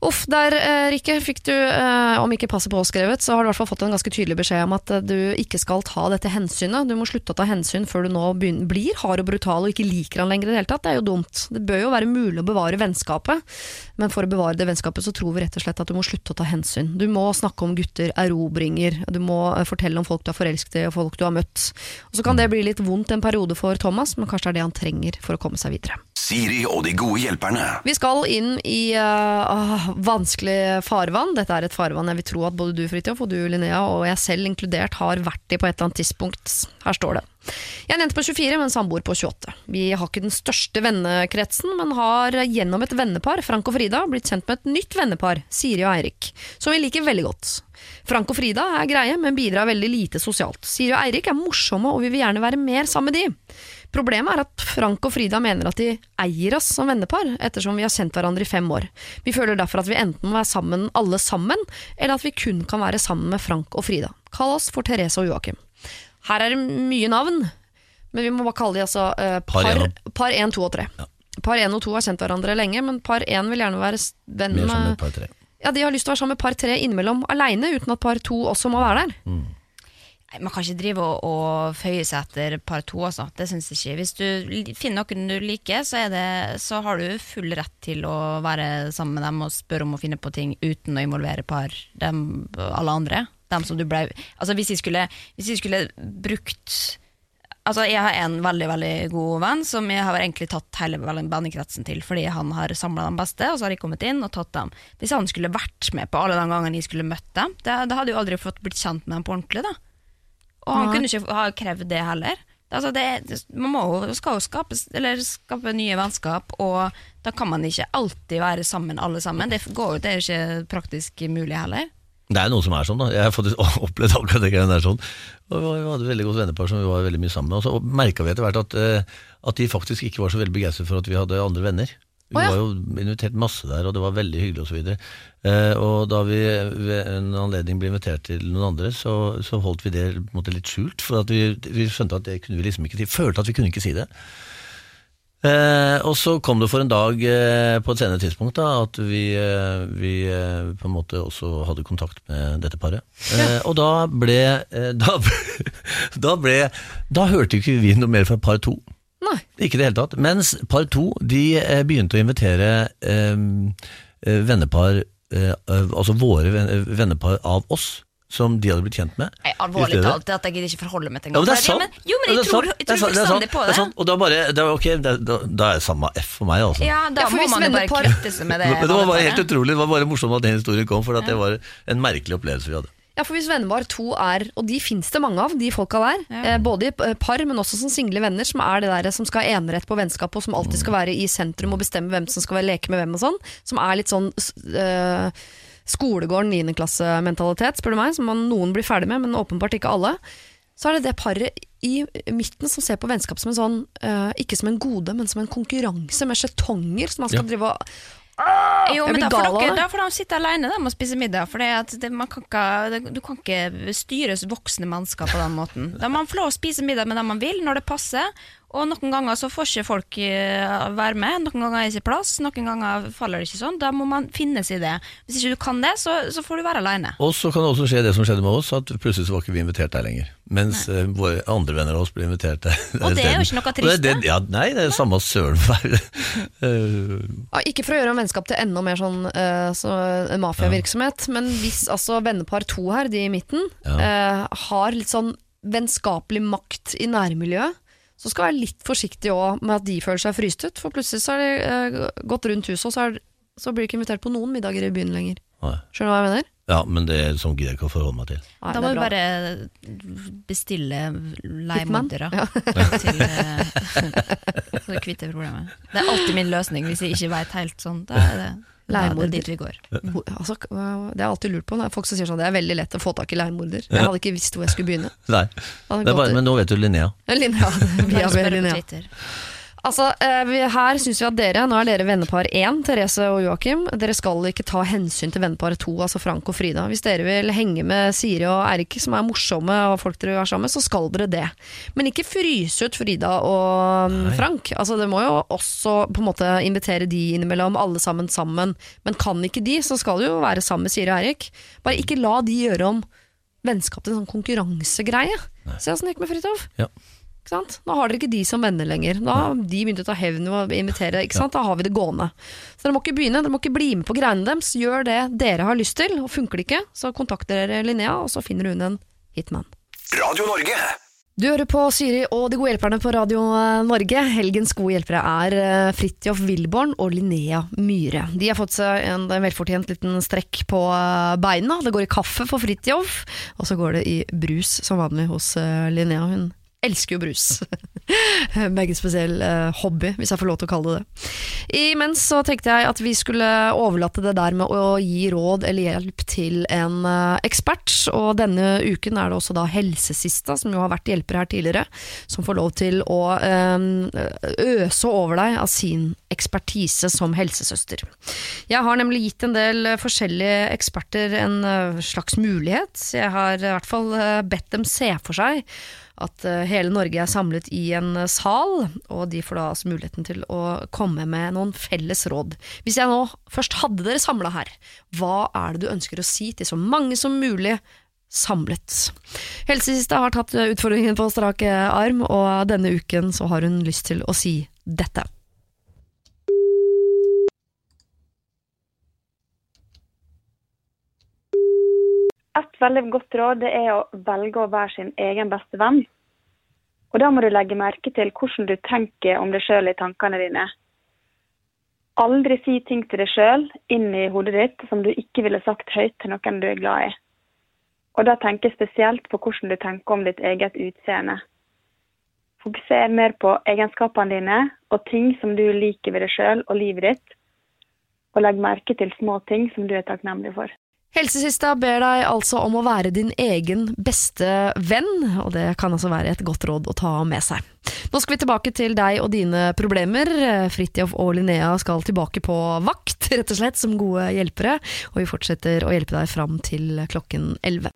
Speaker 2: Uff, der eh, Rikke fikk du, eh, om ikke passet påskrevet, så har du i hvert fall fått en ganske tydelig beskjed om at eh, du ikke skal ta dette hensynet. Du må slutte å ta hensyn før du nå blir hard og brutal og ikke liker han lenger i det hele tatt. Det er jo dumt. Det bør jo være mulig å bevare vennskapet, men for å bevare det vennskapet så tror vi rett og slett at du må slutte å ta hensyn. Du må snakke om gutter, erobringer, du må fortelle om folk du er forelsket i og folk du har møtt. Og så kan det bli litt vondt en periode for Thomas, men kanskje det er det han trenger for å komme seg videre.
Speaker 1: Siri og de gode hjelperne.
Speaker 2: Vi skal inn i uh, vanskelig farvann. Dette er et farvann jeg vil tro at både du Fridtjof og du Linnea og jeg selv inkludert har vært i på et eller annet tidspunkt. Her står det. Jeg er en jente på 24 men samboer på 28. Vi har ikke den største vennekretsen, men har gjennom et vennepar, Frank og Frida, blitt kjent med et nytt vennepar, Siri og Eirik, som vi liker veldig godt. Frank og Frida er greie, men bidrar veldig lite sosialt. Siri og Eirik er morsomme, og vi vil gjerne være mer sammen med de. Problemet er at Frank og Frida mener at de eier oss som vennepar, ettersom vi har kjent hverandre i fem år. Vi føler derfor at vi enten må være sammen alle sammen, eller at vi kun kan være sammen med Frank og Frida. Kall oss for Therese og Joakim. Her er det mye navn, men vi må bare kalle de altså uh,
Speaker 4: Par
Speaker 2: par,
Speaker 4: en
Speaker 2: par 1, 2 og 3. Par 1 og 2 har kjent hverandre lenge, men par 1 vil gjerne være venn
Speaker 4: som
Speaker 2: med
Speaker 4: par 3.
Speaker 2: Ja, de har lyst til å være sammen med par 3 innimellom aleine, uten at par 2 også må være der.
Speaker 3: Nei, Man kan ikke drive og, og føye seg etter par to, altså. Det syns jeg ikke. Hvis du finner noen du liker, så, det, så har du full rett til å være sammen med dem og spørre om å finne på ting uten å involvere par dem, alle andre. Dem som du ble, altså hvis jeg skulle, hvis jeg skulle brukt Altså Jeg har en veldig veldig god venn som jeg har egentlig tatt hele vennekretsen til, fordi han har samla de beste, og så har jeg kommet inn og tatt dem. Hvis han skulle vært med på alle de gangene jeg skulle møtt dem, da hadde jo aldri fått blitt kjent med dem på ordentlig. da og han
Speaker 2: Nei.
Speaker 3: kunne ikke ha krevd det heller. Altså det, man må skal jo skape, eller skape nye vennskap, og da kan man ikke alltid være sammen alle sammen. Det, går, det er ikke praktisk mulig heller.
Speaker 4: Det er noe som er sånn, da. Jeg har opplevd akkurat det greiene der sånn. Og vi hadde et veldig godt vennepar som vi var veldig mye sammen med. Og så merka vi etter hvert at, eh, at de faktisk ikke var så veldig begeistret for at vi hadde andre venner. Vi
Speaker 2: oh, ja.
Speaker 4: var jo invitert masse der, og det var veldig hyggelig osv. Eh, og da vi ved en anledning ble invitert til noen andre, så, så holdt vi det måte litt skjult. For at vi, vi skjønte at det kunne vi liksom ikke si. Følte at vi kunne ikke si det. Eh, og så kom det for en dag eh, på et senere tidspunkt da, at vi, eh, vi eh, på en måte også hadde kontakt med dette paret. Eh, og da ble, da, ble- da ble Da hørte ikke vi noe mer fra par to.
Speaker 2: Nei.
Speaker 4: Ikke i det hele tatt. Mens par to de eh, begynte å invitere eh, eh, vennepar, eh, eh, altså våre vennepar av oss, som de hadde blitt kjent med.
Speaker 3: Nei, alvorlig talt, det at jeg gidder ikke forholde meg til
Speaker 4: Ja, men det er sant.
Speaker 3: jo, men jeg
Speaker 4: det er
Speaker 3: tror, jeg
Speaker 4: Det er
Speaker 3: tror
Speaker 4: sant, det er sant,
Speaker 3: fullstendig på
Speaker 4: det er
Speaker 3: det.
Speaker 4: sant. Og da, bare, det, var ok, da, da er det samme F for meg, altså.
Speaker 3: Ja, da
Speaker 2: Ja,
Speaker 3: må man jo bare kvitte seg med det.
Speaker 4: Men det var bare helt utrolig, det var bare morsomt at den historien kom, for at det var en merkelig opplevelse vi hadde.
Speaker 2: Ja, for hvis vennepar to er, og de finnes det mange av, de folka der,
Speaker 3: Ja.
Speaker 2: eh, både i eh, par, men også som single venner, som er det der som skal ha enerett på vennskap, og som alltid skal være i sentrum og bestemme hvem som skal være leke med hvem og sånn, som er litt sånn eh, skolegården 9. klassementalitet, spør du meg, som man, noen blir ferdig med, men åpenbart ikke alle. Så er det det paret i midten som ser på vennskap som en sånn, øh, ikke som en gode, men som en konkurranse med skjetonger, som man skal
Speaker 4: Ja.
Speaker 2: drive og
Speaker 3: Jo, men da får, dere, da får de sitte alene de og spise middag. For det man kan ikke, du kan ikke styres voksne mennesker på den måten. Da må man få lov å spise middag med dem man vil, når det passer. Og noen ganger så får ikke folk eh, være med, noen ganger er det ikke plass, noen ganger faller det ikke sånn. Da må man finne seg i det. Hvis ikke du kan det, så, så får du være alene.
Speaker 4: Og så kan det også skje det som skjedde med oss, at plutselig så var ikke vi invitert der lenger. Mens nei. våre andre venner av oss ble invitert der.
Speaker 3: Og det er jo ikke noe trist,
Speaker 4: det-
Speaker 3: det.
Speaker 4: Ja, nei, det er samme søren for uh,
Speaker 2: Ja, ikke for å gjøre vennskap til enda mer sånn uh, så, mafiavirksomhet, ja. men hvis altså vennepar to her, de i midten,
Speaker 4: Ja.
Speaker 2: uh, har litt sånn vennskapelig makt i nærmiljøet, så skal være litt forsiktig også med at de føler seg fryst ut. For plutselig så har de eh, gått rundt huset, og så, er, så blir de ikke invitert på noen middager i byen lenger.
Speaker 4: Nei.
Speaker 2: Skjønner du hva jeg mener?
Speaker 4: Ja, men det er sånn gidder jeg ikke å forholde meg til.
Speaker 2: Nei,
Speaker 3: Da
Speaker 2: det
Speaker 3: må
Speaker 2: er
Speaker 3: du
Speaker 2: bra.
Speaker 3: bare bestille leiemordere
Speaker 2: Ja.
Speaker 3: til eh, Så du kvitter problemet. Det er alltid min løsning hvis jeg ikke veit helt sånn. Da er det
Speaker 2: Leiemorder.
Speaker 3: vi går.
Speaker 2: Altså, det har jeg alltid lurt på. Er folk som sier sånn det er veldig lett å få tak i leiemorder. Jeg hadde ikke visst hvor jeg skulle begynne.
Speaker 4: Nei, det er bare, men nå vet du Linnea.
Speaker 2: Linnea. Via
Speaker 3: Bare spørre på
Speaker 2: Linnea. Altså, eh, vi, her syns vi at dere, nå er dere vennepar én, Therese og Joakim. Dere skal ikke ta hensyn til vennepar to, altså Frank og Frida. Hvis dere vil henge med Siri og Eirik, som er morsomme og folk dere vil være sammen med, så skal dere det. Men ikke fryse ut Frida og Nei. Frank. Altså, Dere må jo også på en måte invitere de innimellom, alle sammen sammen. Men kan ikke de, så skal de jo være sammen med Siri og Eirik. Bare ikke la de gjøre om vennskap til en sånn konkurransegreie. Se åssen det gikk med Fridtjof.
Speaker 4: Ja.
Speaker 2: Nå har dere ikke de som venner lenger. Da har de begynt å ta hevn og invitere. Da har vi det gående. Så dere må ikke begynne, dere må ikke bli med på greiene deres. Gjør det dere har lyst til, og funker det ikke, så kontakter dere Linnea, og så finner hun en hitman.
Speaker 1: Radio Norge.
Speaker 2: Du hører på Syri og De gode hjelperne på Radio Norge. Helgens gode hjelpere er eh, Fridtjof Wilborn og Linnea Myhre. De har fått seg en velfortjent liten strekk på eh, beina. Det går i kaffe for Fridtjof, og så går det i brus som vanlig hos eh, Linnea. Hun elsker jo brus. Meget spesiell eh, hobby, hvis jeg får lov til å kalle det det. Imens så tenkte jeg at vi skulle overlate det der med å gi råd eller hjelp til en eh, ekspert. Og denne uken er det også da Helsesista, som jo har vært hjelper her tidligere, som får lov til å eh, øse over deg av sin ekspertise som helsesøster. Jeg har nemlig gitt en del forskjellige eksperter en slags mulighet. Jeg har i hvert fall bedt dem se for seg at eh, hele Norge er samlet i en eh, sal, og de får da altså muligheten til å komme med noen felles råd. Hvis jeg nå først hadde dere samla her, hva er det du ønsker å si til så mange som mulig samlet? Helsesista har tatt eh, utfordringen på strak arm, og denne uken så har hun lyst til å si dette.
Speaker 7: Veldig godt råd det er å velge å være sin egen beste venn. Og da må du legge merke til hvordan du tenker om deg sjøl i tankene dine. Aldri si ting til deg sjøl inn i hodet ditt som du ikke ville sagt høyt til noen du er glad i. Og da tenker jeg spesielt på hvordan du tenker om ditt eget utseende. Fokuser mer på egenskapene dine og ting som du liker ved deg sjøl og livet ditt, og legg merke til små ting som du er takknemlig for.
Speaker 2: Helsesista ber deg altså om å være din egen beste venn, og det kan altså være et godt råd å ta med seg. Nå skal vi tilbake til deg og dine problemer. Fridtjof og Linnea skal tilbake på vakt, rett og slett, som gode hjelpere, og vi fortsetter å hjelpe deg fram til klokken 11.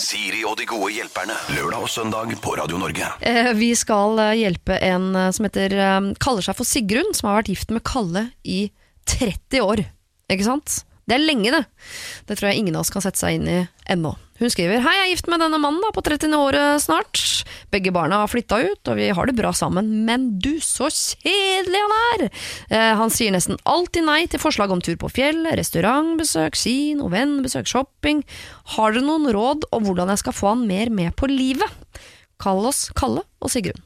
Speaker 1: Siri og de gode hjelperne. Lørdag og søndag på Radio Norge.
Speaker 2: Eh, Vi skal eh, hjelpe en eh, som heter, kaller seg for Sigrun, som har vært gift med Kalle i 30 år. Ikke sant? Det er lenge, det. Det tror jeg ingen av oss kan sette seg inn i ennå. Hun skriver Hei, jeg er gift med denne mannen da, på 30. året snart. Begge barna har flytta ut, og vi har det bra sammen. Men du, så kjedelig han er! Eh, han sier nesten alltid nei til forslag om tur på fjell, restaurantbesøk, kino, vennbesøk, shopping. Har dere noen råd om hvordan jeg skal få han mer med på livet? Kall oss Kalle og Sigrun.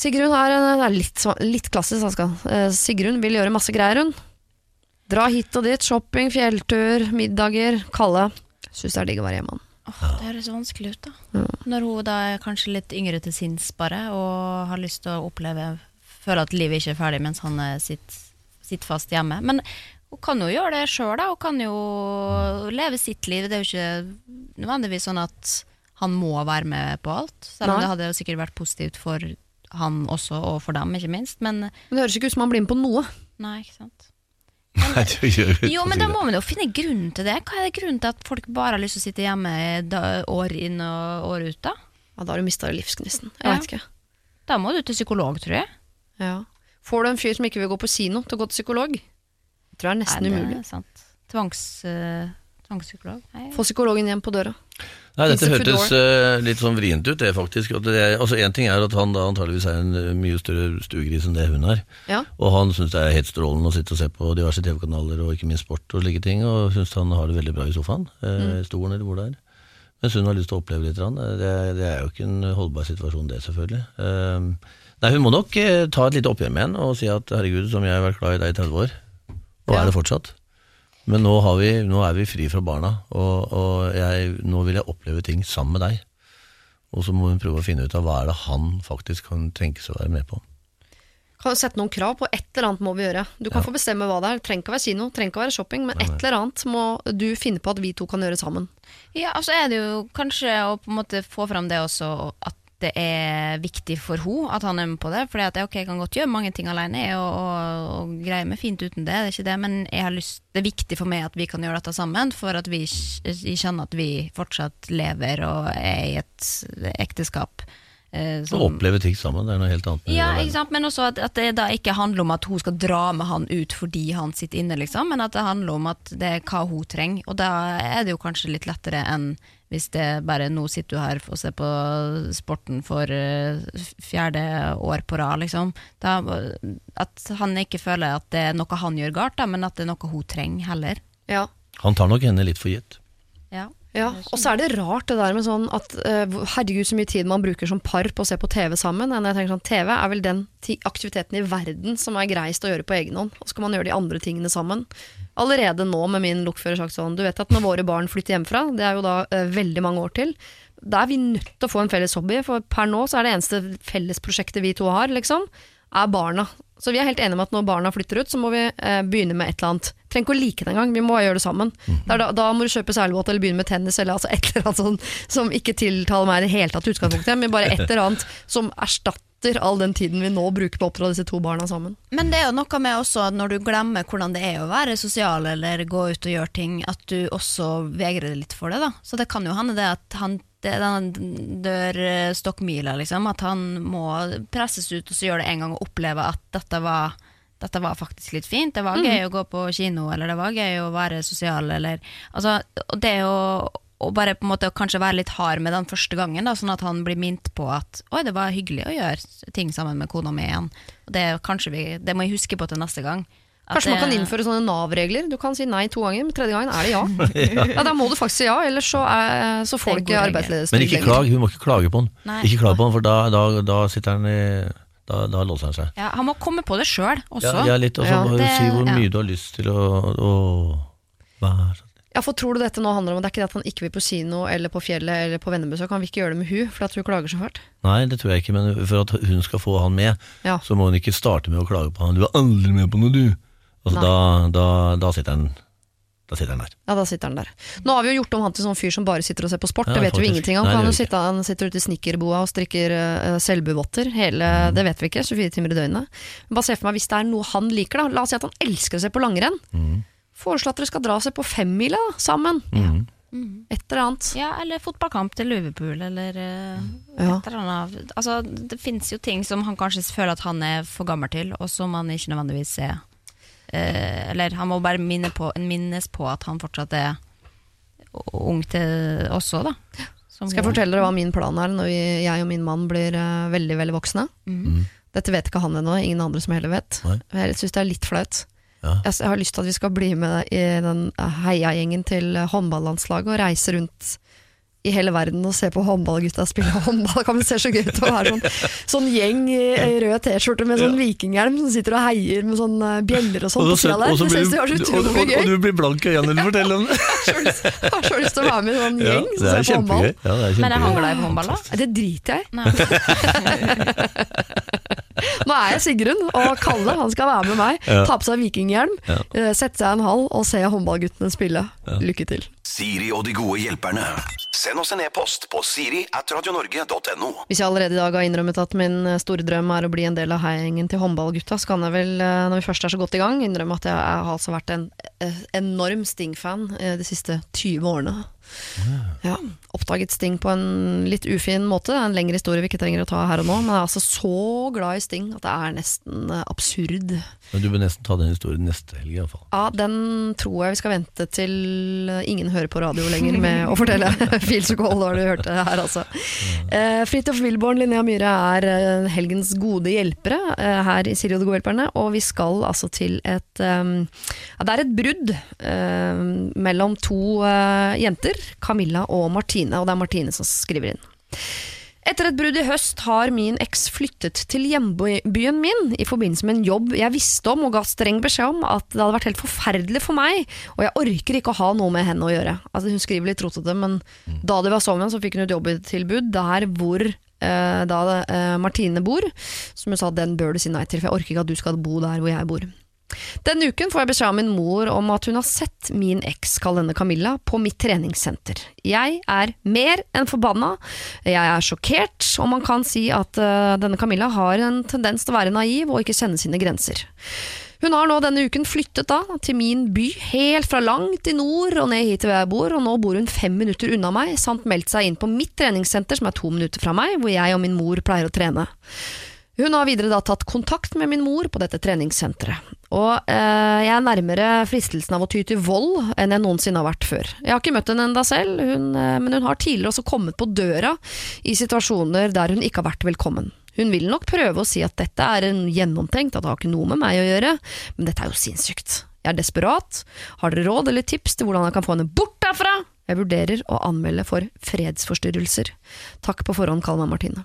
Speaker 2: Sigrun er, er litt, litt klassisk. Eh, Sigrun vil gjøre masse greier, hun. Dra hit og dit, shopping, fjelltur, middager. Kalle syns det er digg å være hjemme.
Speaker 3: Oh, det høres vanskelig ut, da. Når hun da er kanskje litt yngre til sinns bare, og har lyst til å oppleve Føler at livet ikke er ferdig mens han sitter, sitter fast hjemme. Men hun kan jo gjøre det sjøl, da. Hun kan jo leve sitt liv. Det er jo ikke nødvendigvis sånn at han må være med på alt. Selv om
Speaker 2: Nei.
Speaker 3: det hadde jo sikkert vært positivt for han også, og for dem, ikke minst. Men
Speaker 2: Men det høres ikke ut som han blir med på noe.
Speaker 3: nei, ikke sant.
Speaker 4: Nei, du gjør ikke
Speaker 3: Jo, men da må man jo finne grunnen til det. Hva er det grunnen til at folk bare har lyst til å sitte hjemme da, år inn og år ut, da?
Speaker 2: Ja, da har du mista livsgnisten. Jeg
Speaker 3: Ja.
Speaker 2: vet ikke.
Speaker 3: Da må du til psykolog, tror jeg.
Speaker 2: Ja. Får du en fyr som ikke vil gå på kino, til å gå til psykolog? Jeg tror det er nesten
Speaker 3: Nei, det
Speaker 2: umulig.
Speaker 3: er sant. Tvangs, uh, tvangspsykolog? Nei.
Speaker 2: Få psykologen hjem på døra.
Speaker 4: Nei, dette hørtes uh, litt sånn vrient ut, det faktisk. At det, altså En ting er at han da antageligvis er en eh, mye større stuegris enn det hun er.
Speaker 2: Ja.
Speaker 4: Og han syns det er helt strålende å sitte og se på diverse TV-kanaler og ikke minst sport og slike ting, og syns han har det veldig bra i sofaen.
Speaker 2: Mm.
Speaker 4: Eh, Stolen eller hvor det er. Mens hun har lyst til å oppleve litt, det, det er jo ikke en holdbar situasjon det, selvfølgelig. Eh, nei, Hun må nok ta et lite oppgjør med henne og si at herregud, som jeg har vært glad i deg i 30 år, og
Speaker 2: Ja.
Speaker 4: er det fortsatt. Men nå, har vi, nå er vi fri fra barna, og, og jeg, nå vil jeg oppleve ting sammen med deg. Og så må hun prøve å finne ut av hva er det han faktisk kan tenke seg å være med på.
Speaker 2: Kan sette noen krav på et eller annet må vi gjøre. Du kan få bestemme hva det er. Trenger ikke å være kino, trenger ikke å være shopping, men et eller annet må du finne på at vi to kan gjøre sammen.
Speaker 3: Ja, altså er det jo kanskje å på en måte få fram det også at det er viktig for henne at han er med på det. For at jeg, kan godt gjøre mange ting alene og, og, og greie meg fint uten det, det er ikke det, men jeg har lyst, det er viktig for meg at vi kan gjøre dette sammen, for at vi kjenner at vi fortsatt lever og er i et ekteskap. eh,
Speaker 4: Å oppleve ting sammen, det er noe helt annet.
Speaker 3: ja, ikke sant? men også at, at det da ikke handler om at hun skal dra med han ut fordi han sitter inne, liksom, men at det handler om at det er hva hun trenger. Og da er det jo kanskje litt lettere enn hvis det bare nå sitter du her og ser på sporten for eh, fjerde år på rad, liksom. Da, at han ikke føler at det er noe han gjør galt, da, men at det er noe hun trenger heller.
Speaker 2: Ja.
Speaker 4: Han tar nok henne litt for gitt.
Speaker 3: Ja.
Speaker 2: Ja, og så er det rart det der med sånn at eh, herregud så mye tid man bruker som par på å se på TV sammen. Men jeg tenker sånn, TV er vel den aktiviteten i verden som er greist å gjøre på egen hånd. Og så kan man gjøre de andre tingene sammen. Allerede nå med min lokfører sagt sånn, du vet at når våre barn flytter hjemmefra, det er jo da eh, veldig mange år til, da er vi nødt til å få en felles hobby, for per nå så er det eneste fellesprosjektet vi to har, liksom, er barna. Så vi er helt enige om at når barna flytter ut, så må vi eh, begynne med et eller annet. Trenger ikke å like det engang, vi må gjøre det sammen. Er Da, da må du kjøpe seilbåt eller begynne med tennis eller altså et eller annet sånn, som ikke tiltaler meg i det hele tatt i utgangspunktet, men bare et eller annet som erstatter all den tiden vi nå bruker på å oppdra disse to barna sammen.
Speaker 3: Men det er jo noe med også at når du glemmer hvordan det er å være sosial eller gå ut og gjøre ting, at du også vegrer deg litt for det. da. Så det kan jo hende det at han det er den dørstokkmila, liksom. At han må presses ut og så gjøre det en gang og oppleve at dette var, dette var faktisk litt fint. Det var gøy å gå på kino, eller det var gøy å være sosial, eller Altså, det å å bare på en måte kanskje være litt hard med den første gangen, da, sånn at han blir minnet på at oi, det var hyggelig å gjøre ting sammen med kona mi igjen. Det, vi, det må jeg huske på til neste gang.
Speaker 2: Kanskje man kan innføre sånne Nav-regler. Du kan si nei to ganger, men tredje gangen er det ja. ja. Da må du faktisk si ja, ellers så, er, så får du ikke arbeidsledighetstrygd
Speaker 4: Men ikke klag, hun må ikke klage på han.
Speaker 3: Nei.
Speaker 4: Ikke klage på han, for da, da, da sitter han i da, da låser han seg.
Speaker 3: Ja, han må komme på det sjøl også.
Speaker 4: Ja, ja litt, og så
Speaker 2: Ja,
Speaker 3: det-
Speaker 4: si hvor
Speaker 3: ja.
Speaker 4: mye du har lyst til å, å være.
Speaker 2: Ja, for tror du dette nå handler om Det er ikke det at han ikke vil på kino eller på fjellet eller på vennebesøk, han vil ikke gjøre det med hun, for at hun klager så fælt.
Speaker 4: Nei, det tror jeg ikke, men for at hun skal få han med,
Speaker 2: Ja.
Speaker 4: så må hun ikke starte med å klage på han. Du er aldri med på noe, du. Altså, da, da, da, sitter han, da sitter han der.
Speaker 2: Ja, da sitter han der. Nå har vi jo gjort om han til sånn fyr som bare sitter og ser på sport,
Speaker 4: Ja,
Speaker 2: det vet vi
Speaker 4: faktisk.
Speaker 2: ingenting om.
Speaker 4: Nei,
Speaker 2: han, sitte, han sitter ute i snekkerboa og strikker uh, selbuvotter, hele,
Speaker 4: Mm.
Speaker 2: det vet vi ikke, 24 timer i døgnet. Men bare se for meg hvis det er noe han liker, da. La oss si at han elsker å se på langrenn.
Speaker 4: Mm.
Speaker 2: Foreslå at dere skal dra og se på femmila sammen.
Speaker 4: Mm.
Speaker 2: Et eller annet.
Speaker 3: Ja, eller fotballkamp til Liverpool, eller uh,
Speaker 2: Ja.
Speaker 3: et eller annet. Altså, det fins jo ting som han kanskje føler at han er for gammel til, og som han ikke nødvendigvis er. Eh, eller han må bare minne på, minnes på at han fortsatt er ung til også, da. Som
Speaker 2: Skal jeg fortelle dere hva min plan er når vi, jeg og min mann blir eh, veldig veldig voksne? Dette vet ikke han ennå, ingen andre som heller vet.
Speaker 4: Nei.
Speaker 2: Jeg syns det er litt flaut.
Speaker 4: Ja.
Speaker 2: Jeg, jeg har lyst til at vi skal bli med i den heiagjengen til håndballandslaget og reise rundt i hele verden og se på håndballgutta spille håndball. Det kan vi se så gøy ut å være sånn, sånn gjeng i, rød T-skjorte med sånn vikinghjelm som sitter og heier med sånn eh, bjeller og sånn på sida der. Det var så utrolig
Speaker 4: og, og
Speaker 2: gøy.
Speaker 4: du blir blank i øynene når du forteller om det.
Speaker 2: Jeg har så lyst til å være med i en sånn gjeng som
Speaker 4: er
Speaker 2: ser på håndball.
Speaker 4: Ja, det er
Speaker 3: Men er han glad i håndball, da?
Speaker 2: Det driter jeg i. Nå er jeg Sigrun, og Kalle han skal være med meg.
Speaker 4: Ja.
Speaker 2: Ta på seg vikinghjelm,
Speaker 4: Ja.
Speaker 2: eh, sette seg i en hall og se håndballguttene spille. Lykke til.
Speaker 1: Siri og de gode hjelperne. Send oss en e-post på siri at radionorge.no.
Speaker 2: Hvis jeg allerede i dag har innrømmet at min eh, store drøm er å bli en del av heiagjengen til håndballgutta, så kan jeg vel, eh, når vi først er så godt i gang, innrømme at jeg, har altså vært en eh, enorm Sting-fan de siste 20 årene. Ja, Oppdaget Sting på en litt ufin måte. En lengre historie vi ikke trenger å ta her og nå, men jeg er altså så glad i Sting at det er nesten eh, absurd.
Speaker 4: Men du bør nesten ta den historien neste helg, iallfall.
Speaker 2: Ja, den tror jeg vi skal vente til ingen hører på radio lenger med å fortelle. Feel so cold har du hørt det her, altså. Eh, Fridtjof Wilborn, Linnea Myhre er eh, helgens gode hjelpere eh, her i Siri og de gode hjelperne, og vi skal altså til et eh, Ja, det er et brudd eh, mellom to eh, jenter Camilla og Martine, og det er Martine som skriver inn. Etter et brudd i høst har min eks flyttet til hjembyen min i forbindelse med en jobb jeg visste om og ga streng beskjed om at det hadde vært helt forferdelig for meg, og jeg orker ikke å ha noe med henne å gjøre. Altså Hun skriver litt rotete, men da de var sammen, så fikk hun et jobbtilbud der hvor eh, da eh, Martine bor, som hun sa den bør du si nei til, for jeg orker ikke at du skal bo der hvor jeg bor. Denne uken får jeg beskjed av min mor om at hun har sett min eks, kall henne Camilla, på mitt treningssenter. Jeg er mer enn forbanna, jeg er sjokkert, og man kan si at uh, denne Camilla har en tendens til å være naiv og ikke kjenne sine grenser. Hun har nå denne uken flyttet da til min by, helt fra langt i nord og ned hit til hvor jeg bor, og nå bor hun fem minutter unna meg, samt meldt seg inn på mitt treningssenter, som er to minutter fra meg, hvor jeg og min mor pleier å trene. Hun har videre da tatt kontakt med min mor på dette treningssenteret. Og eh, jeg er nærmere fristelsen av å ty til vold enn jeg noensinne har vært før. Jeg har ikke møtt henne enda selv, hun, eh, men hun har tidligere også kommet på døra i situasjoner der hun ikke har vært velkommen. Hun vil nok prøve å si at dette er en gjennomtenkt, at det har ikke noe med meg å gjøre, men dette er jo sinnssykt. Jeg er desperat. Har dere råd eller tips til hvordan jeg kan få henne bort derfra? Jeg vurderer å anmelde for fredsforstyrrelser. Takk på forhånd, Kalma Martine.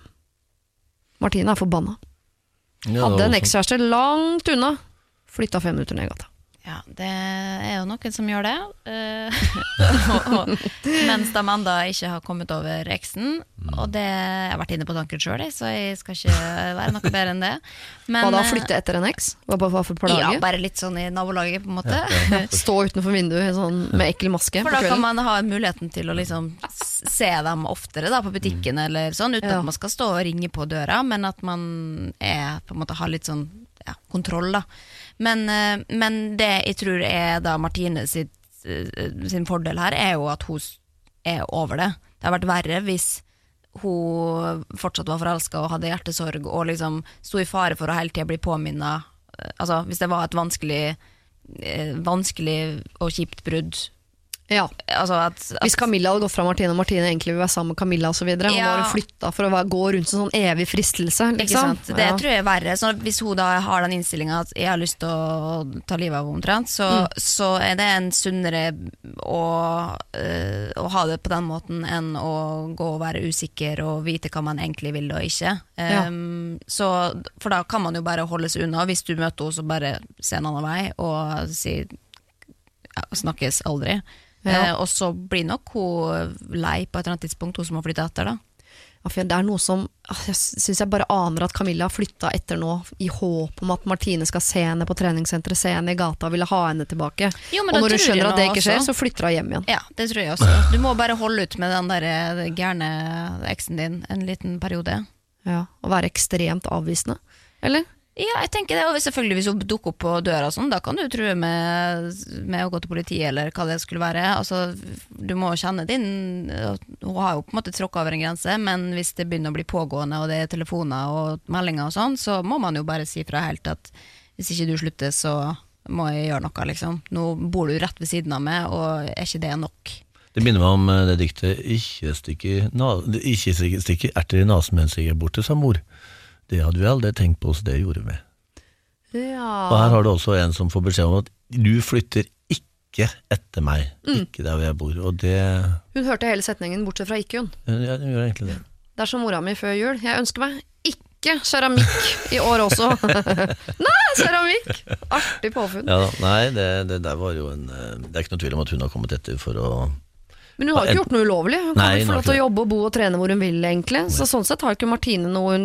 Speaker 2: Martine er forbanna.
Speaker 4: Ja,
Speaker 2: Hadde en ekskjæreste langt unna. Flytta fem minutter ned i gata.
Speaker 3: Ja, det er jo noen som gjør det. eh, mens de ennå ikke har kommet over eksen. Og det jeg har vært inne på tanken sjøl, så jeg skal ikke være noe bedre enn det. Men,
Speaker 2: Hva da,
Speaker 3: eh,
Speaker 2: flytte etter en eks? Hva på- hva for
Speaker 3: Ja, bare litt sånn i nabolaget, på en måte.
Speaker 2: Stå utenfor vinduet sånn, med ekkel maske
Speaker 3: For da kan man ha muligheten til å liksom se dem oftere da, på butikken, eller sånn, uten
Speaker 2: Ja.
Speaker 3: at man skal stå og ringe på døra, men at man er, på en måte har litt sånn ja, kontroll. da. Men, eh, men det jeg tror er da Martine sitt, eh, sin fordel her, er jo at hun er over det. Det har vært verre hvis hun fortsatt var forelska og hadde hjertesorg og liksom sto i fare for å hele tida bli påminna Altså hvis det var et vanskelig, eh, vanskelig og kjipt brudd.
Speaker 2: Ja.
Speaker 3: Altså at, at
Speaker 2: Hvis Camilla hadde gått fra Martine, og Martine egentlig vil være sammen med Camilla osv.,
Speaker 3: Ja.
Speaker 2: hun flytta for å gå rundt som sånn evig fristelse,
Speaker 3: Ikke
Speaker 2: liksom.
Speaker 3: Det tror jeg er verre. Så hvis hun da har den innstillinga at jeg har lyst til å ta livet av henne omtrent, så, så er det en sunnere å, øh, å ha det på den måten enn å gå og være usikker og vite hva man egentlig vil og ikke.
Speaker 2: Ja.
Speaker 3: Um, så, for da kan man jo bare holde seg unna. Hvis du møter henne, så bare se en annen vei og si ja, snakkes aldri.
Speaker 2: Ja.
Speaker 3: Eh, og så blir nok hun lei på et eller annet tidspunkt, hun som har flytta etter. da
Speaker 2: Ja, det er noe som ah, Jeg syns jeg bare aner at Camilla har flytta etter nå, i håp om at Martine skal se henne på treningssenteret, se henne i gata og ville ha henne tilbake.
Speaker 3: Jo,
Speaker 2: og når hun skjønner at det ikke skjer,
Speaker 3: også.
Speaker 2: så flytter hun hjem igjen.
Speaker 3: Ja, det tror jeg også. Du må bare holde ut med den der eh, gærne eksen din en liten periode.
Speaker 2: Ja, Og være ekstremt avvisende. Eller?
Speaker 3: Ja, jeg tenker det, og selvfølgelig Hvis hun dukker opp på døra, sånn, da kan du true med, med å gå til politiet, eller hva det skulle være. Altså, du må kjenne din Hun har jo på en måte tråkka over en grense, men hvis det begynner å bli pågående, og det er telefoner og meldinger og sånn, så må man jo bare si fra helt at hvis ikke du slutter, så må jeg gjøre noe, liksom. Nå bor du rett ved siden av meg, og er ikke det nok?
Speaker 4: Det minner meg om eh, det diktet 'Ikke stikker, na, ikke erter i nesen mens jeg er borte', sa mor. Det hadde vi aldri tenkt på, så det gjorde vi.
Speaker 2: Ja.
Speaker 4: Og her har du også en som får beskjed om at du flytter ikke etter meg, ikke der hvor jeg bor. Og det
Speaker 2: Hun hørte hele setningen, bortsett fra ikke hun.
Speaker 4: ja, hun gjør egentlig det.
Speaker 2: Det er som mora mi før jul. Jeg ønsker meg ikke keramikk i år også. Nei, keramikk! Artig påfunn.
Speaker 4: Ja, nei, det, det der var jo en eh, Det er ikke noe tvil om at hun har kommet etter for å
Speaker 2: Men hun har ikke gjort noe ulovlig. Hun kan jo få lov til å jobbe og bo og trene hvor hun vil, egentlig. Så sånn sett har ikke Martine noe,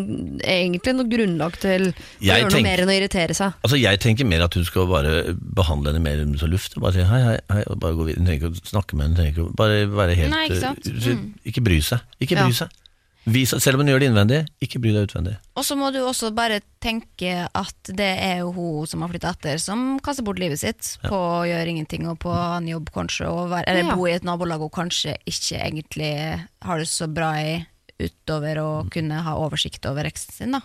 Speaker 2: egentlig noe grunnlag til å
Speaker 4: Jeg
Speaker 2: gjøre
Speaker 4: tenk-
Speaker 2: noe mer enn å irritere seg.
Speaker 4: Altså Jeg tenker mer at hun skal bare behandle henne mer som luft. Bare si hei, hei, hei, og bare gå videre. Hun trenger ikke å snakke med henne. trenger ikke å- Bare være helt
Speaker 3: Nei, ikke sant?
Speaker 4: eh,
Speaker 3: Mm.
Speaker 4: Ikke bry seg. Ikke bry
Speaker 2: Ja.
Speaker 4: seg. Vis, selv om hun gjør det innvendig, ikke bry deg utvendig.
Speaker 3: Og så må du også bare tenke at det er jo hun som har flytta etter, som kaster bort livet sitt på å gjøre ingenting og på en jobb, kanskje, og være, eller
Speaker 2: Ja.
Speaker 3: bo i et nabolag og kanskje ikke egentlig har det så bra i utover å kunne ha oversikt over eksen sin, da.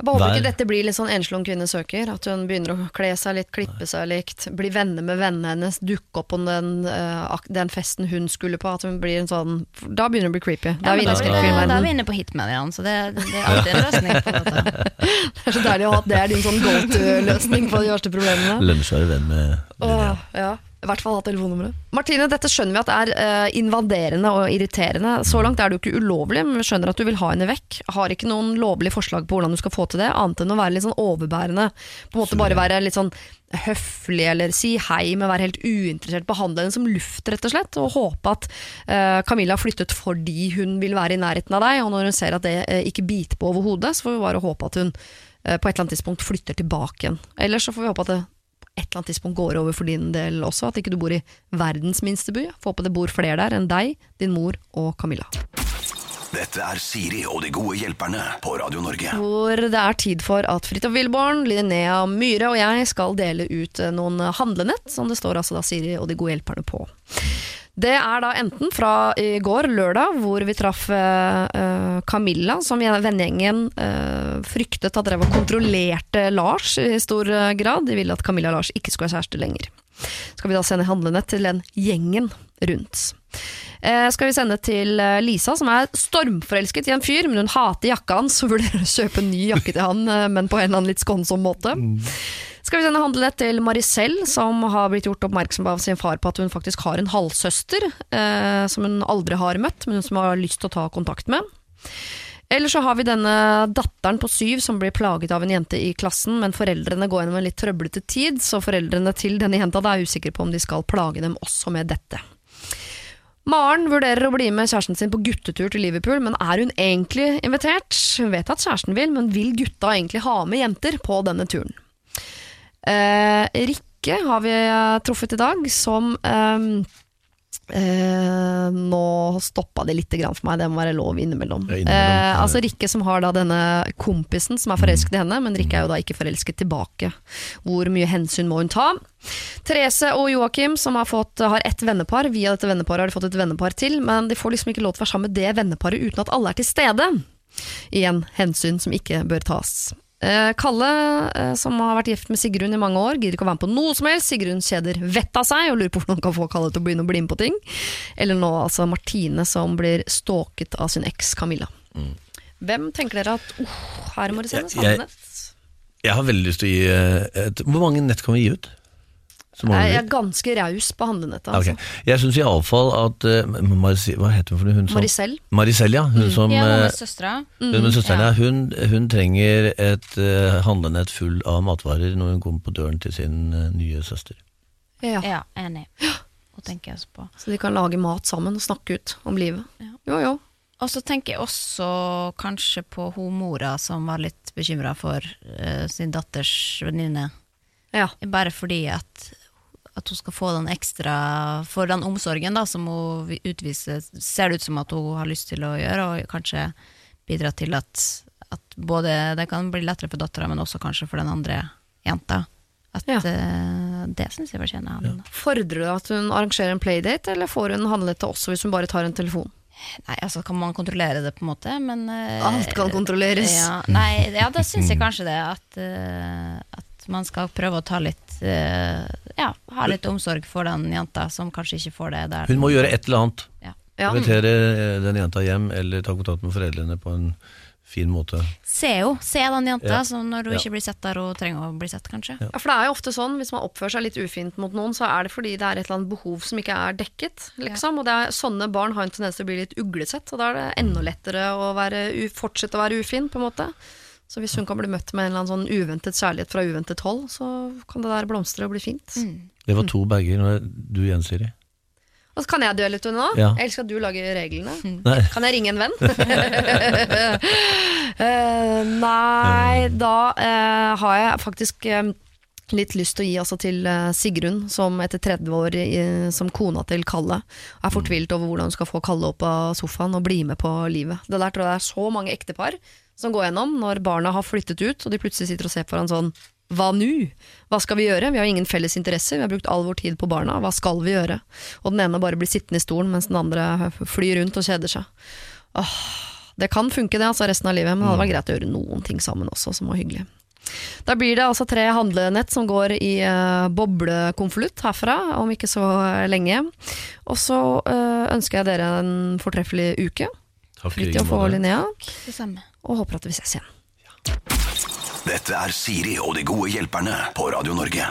Speaker 2: Jeg bare håper ikke dette blir litt sånn enslig om kvinne søker. At hun begynner å kle seg litt, klippe seg likt, bli venner med vennene hennes, dukke opp på den, uh, den festen hun skulle på. At hun blir en sånn Da begynner det å bli creepy. Da er
Speaker 3: da, da, da er vi inne på hitmediaen, så det, det er alltid en løsning på.
Speaker 2: Det er så deilig å ha at det er din sånn go to-løsning på de verste problemene.
Speaker 4: Lunsj er venn med
Speaker 2: Linnea. ja. Hvert fall ha telefonnummeret. Martine, dette skjønner vi at er eh, invaderende og irriterende. Så langt er det jo ikke ulovlig, men vi skjønner at du vil ha henne vekk. Har ikke noen lovlige forslag på hvordan du skal få til det, annet enn å være litt sånn overbærende. På en måte bare være litt sånn høflig eller si hei, men være helt uinteressert. Behandle henne som luft, rett og slett. Og håpe at uh, Camilla har flyttet fordi hun vil være i nærheten av deg. Og når hun ser at det uh, ikke biter på overhodet, så får vi bare håpe at hun uh, på et eller annet tidspunkt flytter tilbake igjen. Ellers så får vi håpe at det et eller annet tidspunkt går over for din del også. At ikke du bor i verdens minste by. Får håpe det bor flere der enn deg, din mor og Camilla.
Speaker 1: Dette er Siri og de gode hjelperne på Radio Norge.
Speaker 2: Hvor det er tid for at Fridtjof Wilborn, Linnea Myhre og jeg skal dele ut eh, noen handlenett, som det står altså da Siri og de gode hjelperne på. Det er da enten fra i går, lørdag, hvor vi traff eh, Camilla, som vennegjengen uh, fryktet at drev og kontrollerte Lars i stor grad. De ville at Camilla og Lars ikke skulle være kjærester lenger. Skal vi da sende handlenett til den gjengen rundt. Eh, skal vi sende til Lisa, som er stormforelsket i en fyr, men hun hater jakka hans og vurderer å kjøpe en ny jakke til han, men på en eller annen litt skånsom måte. Skal vi sende handlenett til Maricel, som har blitt gjort oppmerksom av sin far på at hun faktisk har en halvsøster, eh, som hun aldri har møtt, men som hun har lyst til å ta kontakt med. Eller så har vi denne datteren på syv som blir plaget av en jente i klassen, men foreldrene går gjennom en litt trøblete tid, så foreldrene til denne jenta er usikre på om de skal plage dem også med dette. Maren vurderer å bli med kjæresten sin på guttetur til Liverpool, men er hun egentlig invitert? Hun vet at kjæresten vil, men vil gutta egentlig ha med jenter på denne turen? Eh, Rikke har vi eh, truffet i dag, som eh, eh, Nå stoppa det litt grann for meg, det må være lov innimellom.
Speaker 4: Ja, innimellom.
Speaker 2: Eh, altså Rikke som har da denne kompisen som er forelsket i henne, men Rikke er jo da ikke forelsket tilbake. Hvor mye hensyn må hun ta? Therese og Joakim som har, fått, har ett vennepar. Via dette venneparet har de fått et vennepar til, men de får liksom ikke lov til å være sammen med det venneparet uten at alle er til stede. Igjen hensyn som ikke bør tas. Eh, Kalle, eh, som har vært gift med Sigrun i mange år, gidder ikke å være med på noe som helst. Sigrun kjeder vettet av seg og lurer på hvordan han kan få Kalle til å begynne å bli med på ting. Eller nå altså Martine som blir stalket av sin eks Camilla. Hvem tenker dere at oh, her må det sendes
Speaker 4: Jeg- jeg-
Speaker 2: handlenett?
Speaker 4: Jeg har veldig lyst til å gi eh, et, Hvor mange nett kan vi gi ut?
Speaker 2: Jeg er ganske raus på handlenettet. Altså. Okay.
Speaker 4: Jeg syns iallfall at uh, Marice, Hva heter hun for? Hun som-
Speaker 2: Maricel.
Speaker 4: Maricel, ja. Hun som
Speaker 3: Ja,
Speaker 4: eh,
Speaker 3: med søstera.
Speaker 2: Mm,
Speaker 4: hun med søsteren,
Speaker 3: ja.
Speaker 4: ja. hun, hun trenger et uh, handlenett full av matvarer når hun kommer på døren til sin uh, nye søster.
Speaker 2: Ja.
Speaker 3: Ja, enig. Og tenker jeg også på.
Speaker 2: Så de kan lage mat sammen og snakke ut om livet.
Speaker 3: Ja.
Speaker 2: Jo, jo.
Speaker 3: Og så tenker jeg også kanskje på hun mora som var litt bekymra for uh, sin datters venninne.
Speaker 2: Ja.
Speaker 3: Bare fordi at, at hun skal få den ekstra For den omsorgen da som hun utviser, ser det ut som at hun har lyst til å gjøre, og kanskje bidra til at, at både det kan bli lettere for dattera, men også kanskje for den andre jenta. At
Speaker 2: Ja.
Speaker 3: uh, Det syns jeg fortjener han.
Speaker 2: Fordrer du at hun arrangerer en playdate, eller får hun handlenettet også hvis hun bare tar en telefon?
Speaker 3: Nei, altså kan man kontrollere det på en måte, men uh,
Speaker 2: Alt kan kontrolleres.
Speaker 3: Ja, nei, ja, da syns jeg kanskje det. At, uh, at man skal prøve å ta litt uh, Ja, ha litt omsorg for den jenta som kanskje ikke får det der.
Speaker 4: Hun må gjøre et eller annet.
Speaker 3: Ja.
Speaker 2: Ja.
Speaker 4: Invitere eh, den jenta hjem, eller ta kontakt med foreldrene på en fin måte.
Speaker 3: Se jo, se den jenta
Speaker 4: Ja.
Speaker 3: som når hun
Speaker 4: Ja.
Speaker 3: ikke blir sett der hun trenger å bli sett, kanskje.
Speaker 2: Ja, for det er jo ofte sånn, hvis man oppfører seg litt ufint mot noen, så er det fordi det er et eller annet behov som ikke er dekket, liksom. Og det er, sånne barn har en tendens til å bli litt uglesett, og da er det enda lettere å være, fortsette å være ufin, på en måte. Så hvis hun kan bli møtt med en eller annen sånn uventet kjærlighet fra uventet hold, så kan det der blomstre og bli fint.
Speaker 4: Det var to bager. Nå er du igjen, Siri.
Speaker 2: Og så kan jeg duelle litt nå.
Speaker 4: Ja.
Speaker 2: Jeg elsker at du lager reglene.
Speaker 4: Nei.
Speaker 2: Kan jeg ringe en venn? uh, nei, da uh, har jeg faktisk eh, litt lyst til å gi altså, til eh, Sigrun, som etter 30 år som kona til Kalle, er fortvilt over hvordan hun skal få Kalle opp av sofaen og bli med på livet. Det der tror jeg det er så mange ektepar som går gjennom når barna har flyttet ut, og de plutselig sitter og ser på hverandre sånn hva nå? Hva skal vi gjøre? Vi har ingen felles interesser, vi har brukt all vår tid på barna, hva skal vi gjøre? Og den ene bare blir sittende i stolen mens den andre flyr rundt og kjeder seg. Åh, det kan funke det altså resten av livet, men det hadde vært greit å gjøre noen ting sammen også som var hyggelig. Da blir det altså tre handlenett som går i uh, boblekonvolutt herfra, om ikke så lenge. Og så uh, ønsker jeg dere en fortreffelig uke.
Speaker 4: Like
Speaker 2: Fridtjof og. Linnea,
Speaker 3: Det samme.
Speaker 2: og håper at vi ses igjen.
Speaker 1: Dette er Siri og de gode hjelperne på Radio Norge.